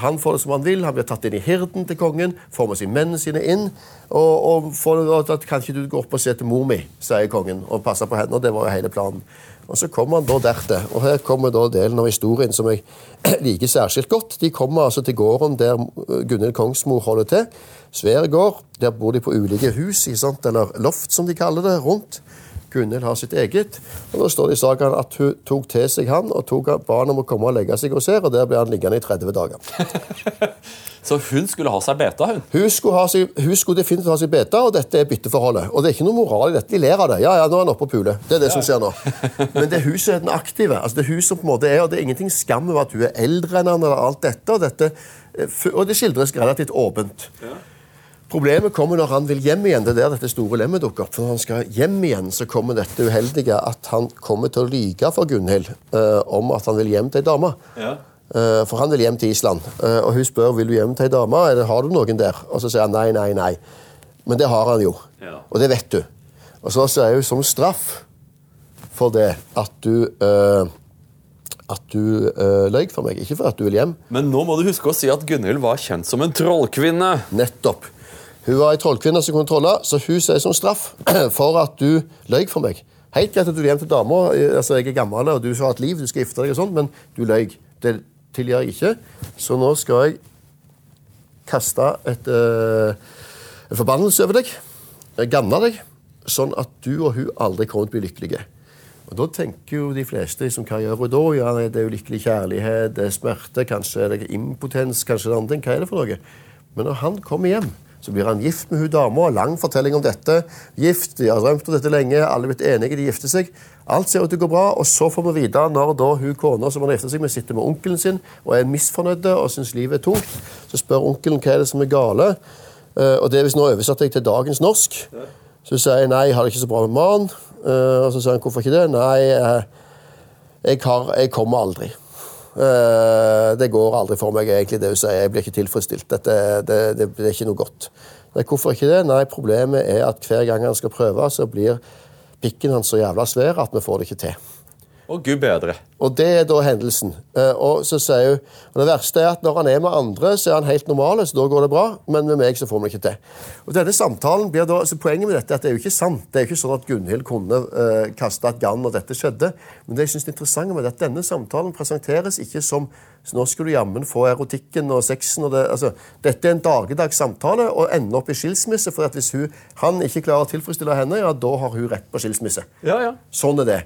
Han får det som han vil, han blir tatt inn i hirden til kongen, får med seg mennene sine inn. Og, og får det at kan ikke du gå opp og se til mor mi, sier kongen, og passe på henne. og Det var jo hele planen. Og Så kommer han da dertil. Og her kommer da delen av historien som jeg liker særskilt godt. De kommer altså til gården der Gunhild Kongsmor holder til. Svær gård. Der bor de på ulike hus, eller loft som de kaller det, rundt. Gunhild har sitt eget. Og Nå står det i saken at hun tok til seg han og tok barnet om å komme og legge seg hos her, og der ble han liggende i 30 dager. Så hun skulle ha seg beta, hun? Hun skulle, seg, hun skulle definitivt ha seg beta, og dette er bytteforholdet. Og det er ikke noe moral i dette. De ler av det. Ja, ja, nå er han oppe og puler. Det er det som skjer nå. Men det som er den aktive. Altså, det som på en måte er, og det er ingenting skam over at hun er eldre enn han, eller alt dette. Og, dette, og det skildres relativt åpent. Ja. Problemet kommer når han vil hjem igjen. Det er der dette store lemmet dukker opp. For når han skal hjem igjen, så kommer dette uheldige at han kommer til å lyge for Gunhild uh, om at han vil hjem til ei dame. Ja. Uh, for han vil hjem til Island. Uh, og hun spør vil du hjem til ei dame. Eller har du noen der? Og så sier han nei, nei, nei. Men det har han jo. Ja. Og det vet du. Og så sier hun som straff for det at du at du uh, løy for meg, ikke for at du vil hjem. Men nå må du huske å si at Gunhild var kjent som en trollkvinne. Nettopp. Hun var ei trollkvinne som kunne trolle, så hun sier som straff for at du løy for meg. Helt greit at du er hjem til dama, altså jeg er gammel og du har ha et liv, du skal gifte deg og sånn, men du løy. Det tilgir jeg ikke. Så nå skal jeg kaste et, uh, en forbannelse over deg. Ganne deg. Sånn at du og hun aldri kommer til å bli lykkelige. Og Da tenker jo de fleste liksom, hva gjør hun da? Ja, Det er ulykkelig kjærlighet, det er smerte, kanskje er det impotens, kanskje det er andre ting. Hva er det for noe? Men når han kommer hjem så blir han gift med hun dama. Lang fortelling om dette. Gift, De har drømt om dette lenge, alle er blitt enige, de gifter seg. Alt ser ut til å gå bra, og så får vi vite når da hun kona som han gifter seg med, sitter med onkelen sin og er misfornøyd og syns livet er tungt. Så spør onkelen hva er det som er gale. Eh, og det er hvis nå oversatt jeg til dagens norsk. Så sier jeg nei, jeg har det ikke så bra med mannen. Eh, og så sier han hvorfor ikke det? Nei, eh, jeg, har, jeg kommer aldri. Eh, det går aldri for meg, egentlig, det hun sier. Jeg blir ikke tilfredsstilt. Dette, det, det, det, er ikke noe godt. Nei, hvorfor ikke det? Nei, Problemet er at hver gang han skal prøve, så blir pikken hans så jævla svær at vi får det ikke til. Og Gud bedre. Og det er da hendelsen. Eh, og så sier hun, og Det verste er at når han er med andre, så er han helt normal, så da går det bra. Men med meg så får vi det ikke til. Og denne samtalen blir da, altså Poenget med dette er at det er jo ikke sant. Det er jo ikke sånn at Gunhild kunne uh, kaste et gann når dette skjedde. Men det jeg synes er interessant med det, at denne samtalen presenteres ikke som så nå skal du jammen få erotikken og sexen. og det, altså, Dette er en dagligdags samtale og ender opp i skilsmisse. for at Hvis hun, han ikke klarer å tilfredsstille henne, ja, da har hun rett på skilsmisse. Ja, ja. Sånn er det.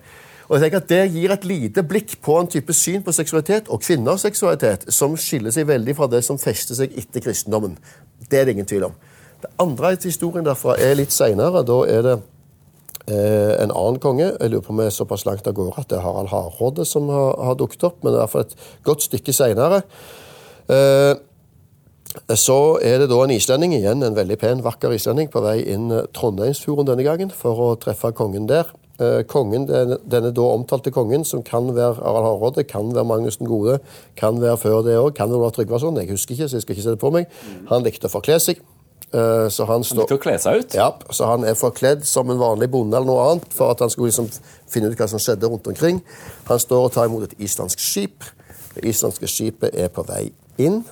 Og jeg tenker at Det gir et lite blikk på en type syn på seksualitet og kvinners seksualitet som skiller seg veldig fra det som fester seg etter kristendommen. Det er det ingen tvil om. Det andre historien derfra er litt seinere. Da er det eh, en annen konge. Jeg lurer på om jeg er såpass langt av gårde at det er Harald Hardråde som har, har dukket opp, men det er iallfall et godt stykke seinere. Eh, så er det da en islending igjen, en veldig pen, vakker islending, på vei inn Trondheimsfjorden denne gangen for å treffe kongen der. Eh, kongen, Denne da omtalte kongen, som kan være Harald Hardråde, kan være Magnus den gode, kan være før det òg, kan være Tryggvason, jeg husker ikke, så jeg skal ikke se det på meg. Han likte å forkle seg. Eh, så han, han likte å kle seg ut? Ja, så han er forkledd som en vanlig bonde eller noe annet for at han skulle liksom finne ut hva som skjedde rundt omkring. Han står og tar imot et islandsk skip. Det islandske skipet er på vei inn.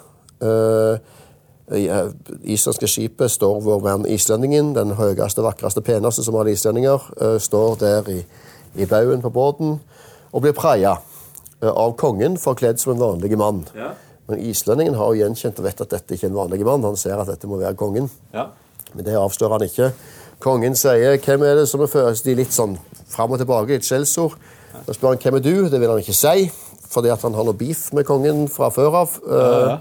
Uh, islandske skipet står vår venn islendingen, den høyeste, vakreste, peneste som alle islendinger, eh, står der i, i baugen på båten og blir praia eh, av kongen forkledd som en vanlig mann. Ja. Men islendingen har jo gjenkjent og vet at dette ikke er en vanlig mann. Han ser at dette må være kongen. Ja. Men det avstår han ikke. Kongen sier 'Hvem er det som er først?' De litt sånn fram og tilbake, et skjellsord. Da spør han 'Hvem er du?' Det vil han ikke si, fordi at han har noe beef med kongen fra før av. Ja, ja.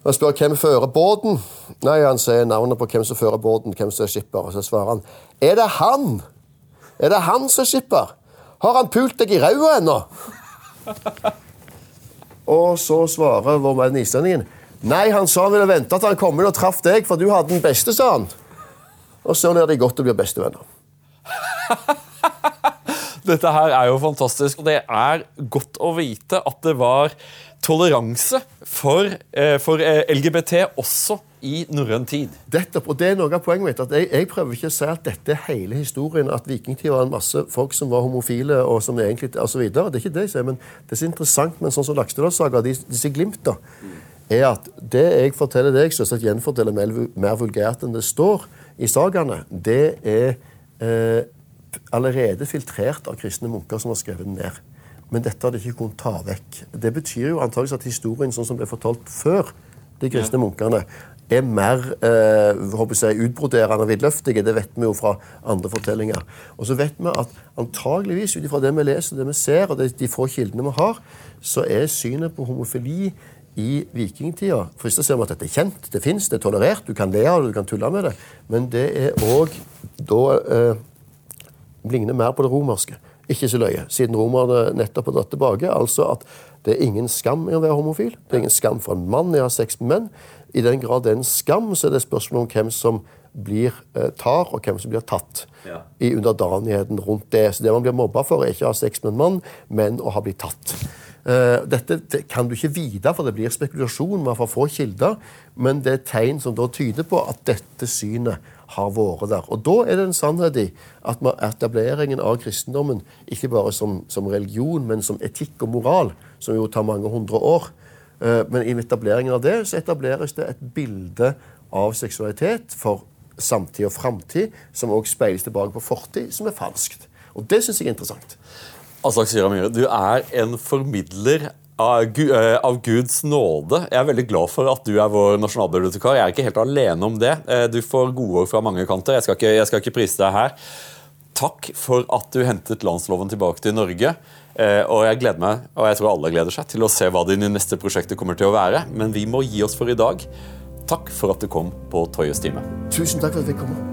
Og spør hvem fører båten. Nei, Han sier navnet på hvem som fører båten, hvem som er skipper. Og så svarer han Er det han? Er det han som er skipper? Har han pult deg i ræva ennå? og så svarer vår venn islendingen Nei, han sa han ville vente til han kom inn og traff deg, for du hadde den beste, sa han. Og så er de godt å bli bestevenner. Dette her er jo fantastisk, og det er godt å vite at det var toleranse for, eh, for eh, LGBT også i norrøn tid. Dette, og det er noe av poenget mitt. at jeg, jeg, prøver ikke å si at dette er hele historien, at vikingtida var en masse folk som var homofile og som egentlig, og så videre. Det er ikke det jeg sier, men det er så interessant men sånn som Laksedalssaga, disse glimta. er at det jeg forteller deg, selvsagt gjenforteller mer, mer vulgært enn det står i sagaene, det er eh, allerede filtrert av kristne munker som har skrevet den ned. Men dette hadde ikke kunnet ta vekk. Det betyr jo antageligvis at historien sånn som ble fortalt før de kristne ja. munkene, er mer eh, jeg, utbroderende og vidløftige. Det vet vi jo fra andre fortellinger. Og så vet vi at antageligvis, ut ifra det vi leser, det vi ser, og de få kildene vi har, så er synet på homofili i vikingtida Først ser vi at dette er kjent, det fins, det er tolerert, du kan le av det, du kan tulle med det. Men det er òg da eh, ligner mer på det romerske. Ikke så løye, siden romerne nettopp har dratt tilbake. Altså at det er ingen skam i å være homofil. Det er ingen skam for en mann i å ha sex med menn. I den grad det er en skam, så er det spørsmål om hvem som blir eh, tar, og hvem som blir tatt. Ja. I underdanigheten rundt det. Så det man blir mobba for, er ikke å ha sex med en mann, men å ha blitt tatt. Uh, dette det kan du ikke vite, for det blir spekulasjon. Man får få kilder, men det er tegn som da tyder på at dette synet har vært der. Og Da er det en sannhet i at etableringen av kristendommen, ikke bare som, som, religion, men som etikk og moral, som jo tar mange hundre år uh, Men i etableringen av det så etableres det et bilde av seksualitet for samtid og framtid, som også speiles tilbake på fortid, som er falskt. Og Det syns jeg er interessant. Aslak Sira Myhre, du er en formidler Eh, av Guds nåde. Jeg er veldig glad for at du er vår nasjonalbibliotekar. Jeg er ikke helt alene om det. Eh, du får godord fra mange kanter. Jeg skal, ikke, jeg skal ikke prise deg her. Takk for at du hentet landsloven tilbake til Norge. Eh, og jeg gleder meg, og jeg tror alle gleder seg, til å se hva dine neste prosjekter kommer til å være. Men vi må gi oss for i dag. Takk for at du kom på Tøyestime. Tusen takk for at jeg komme.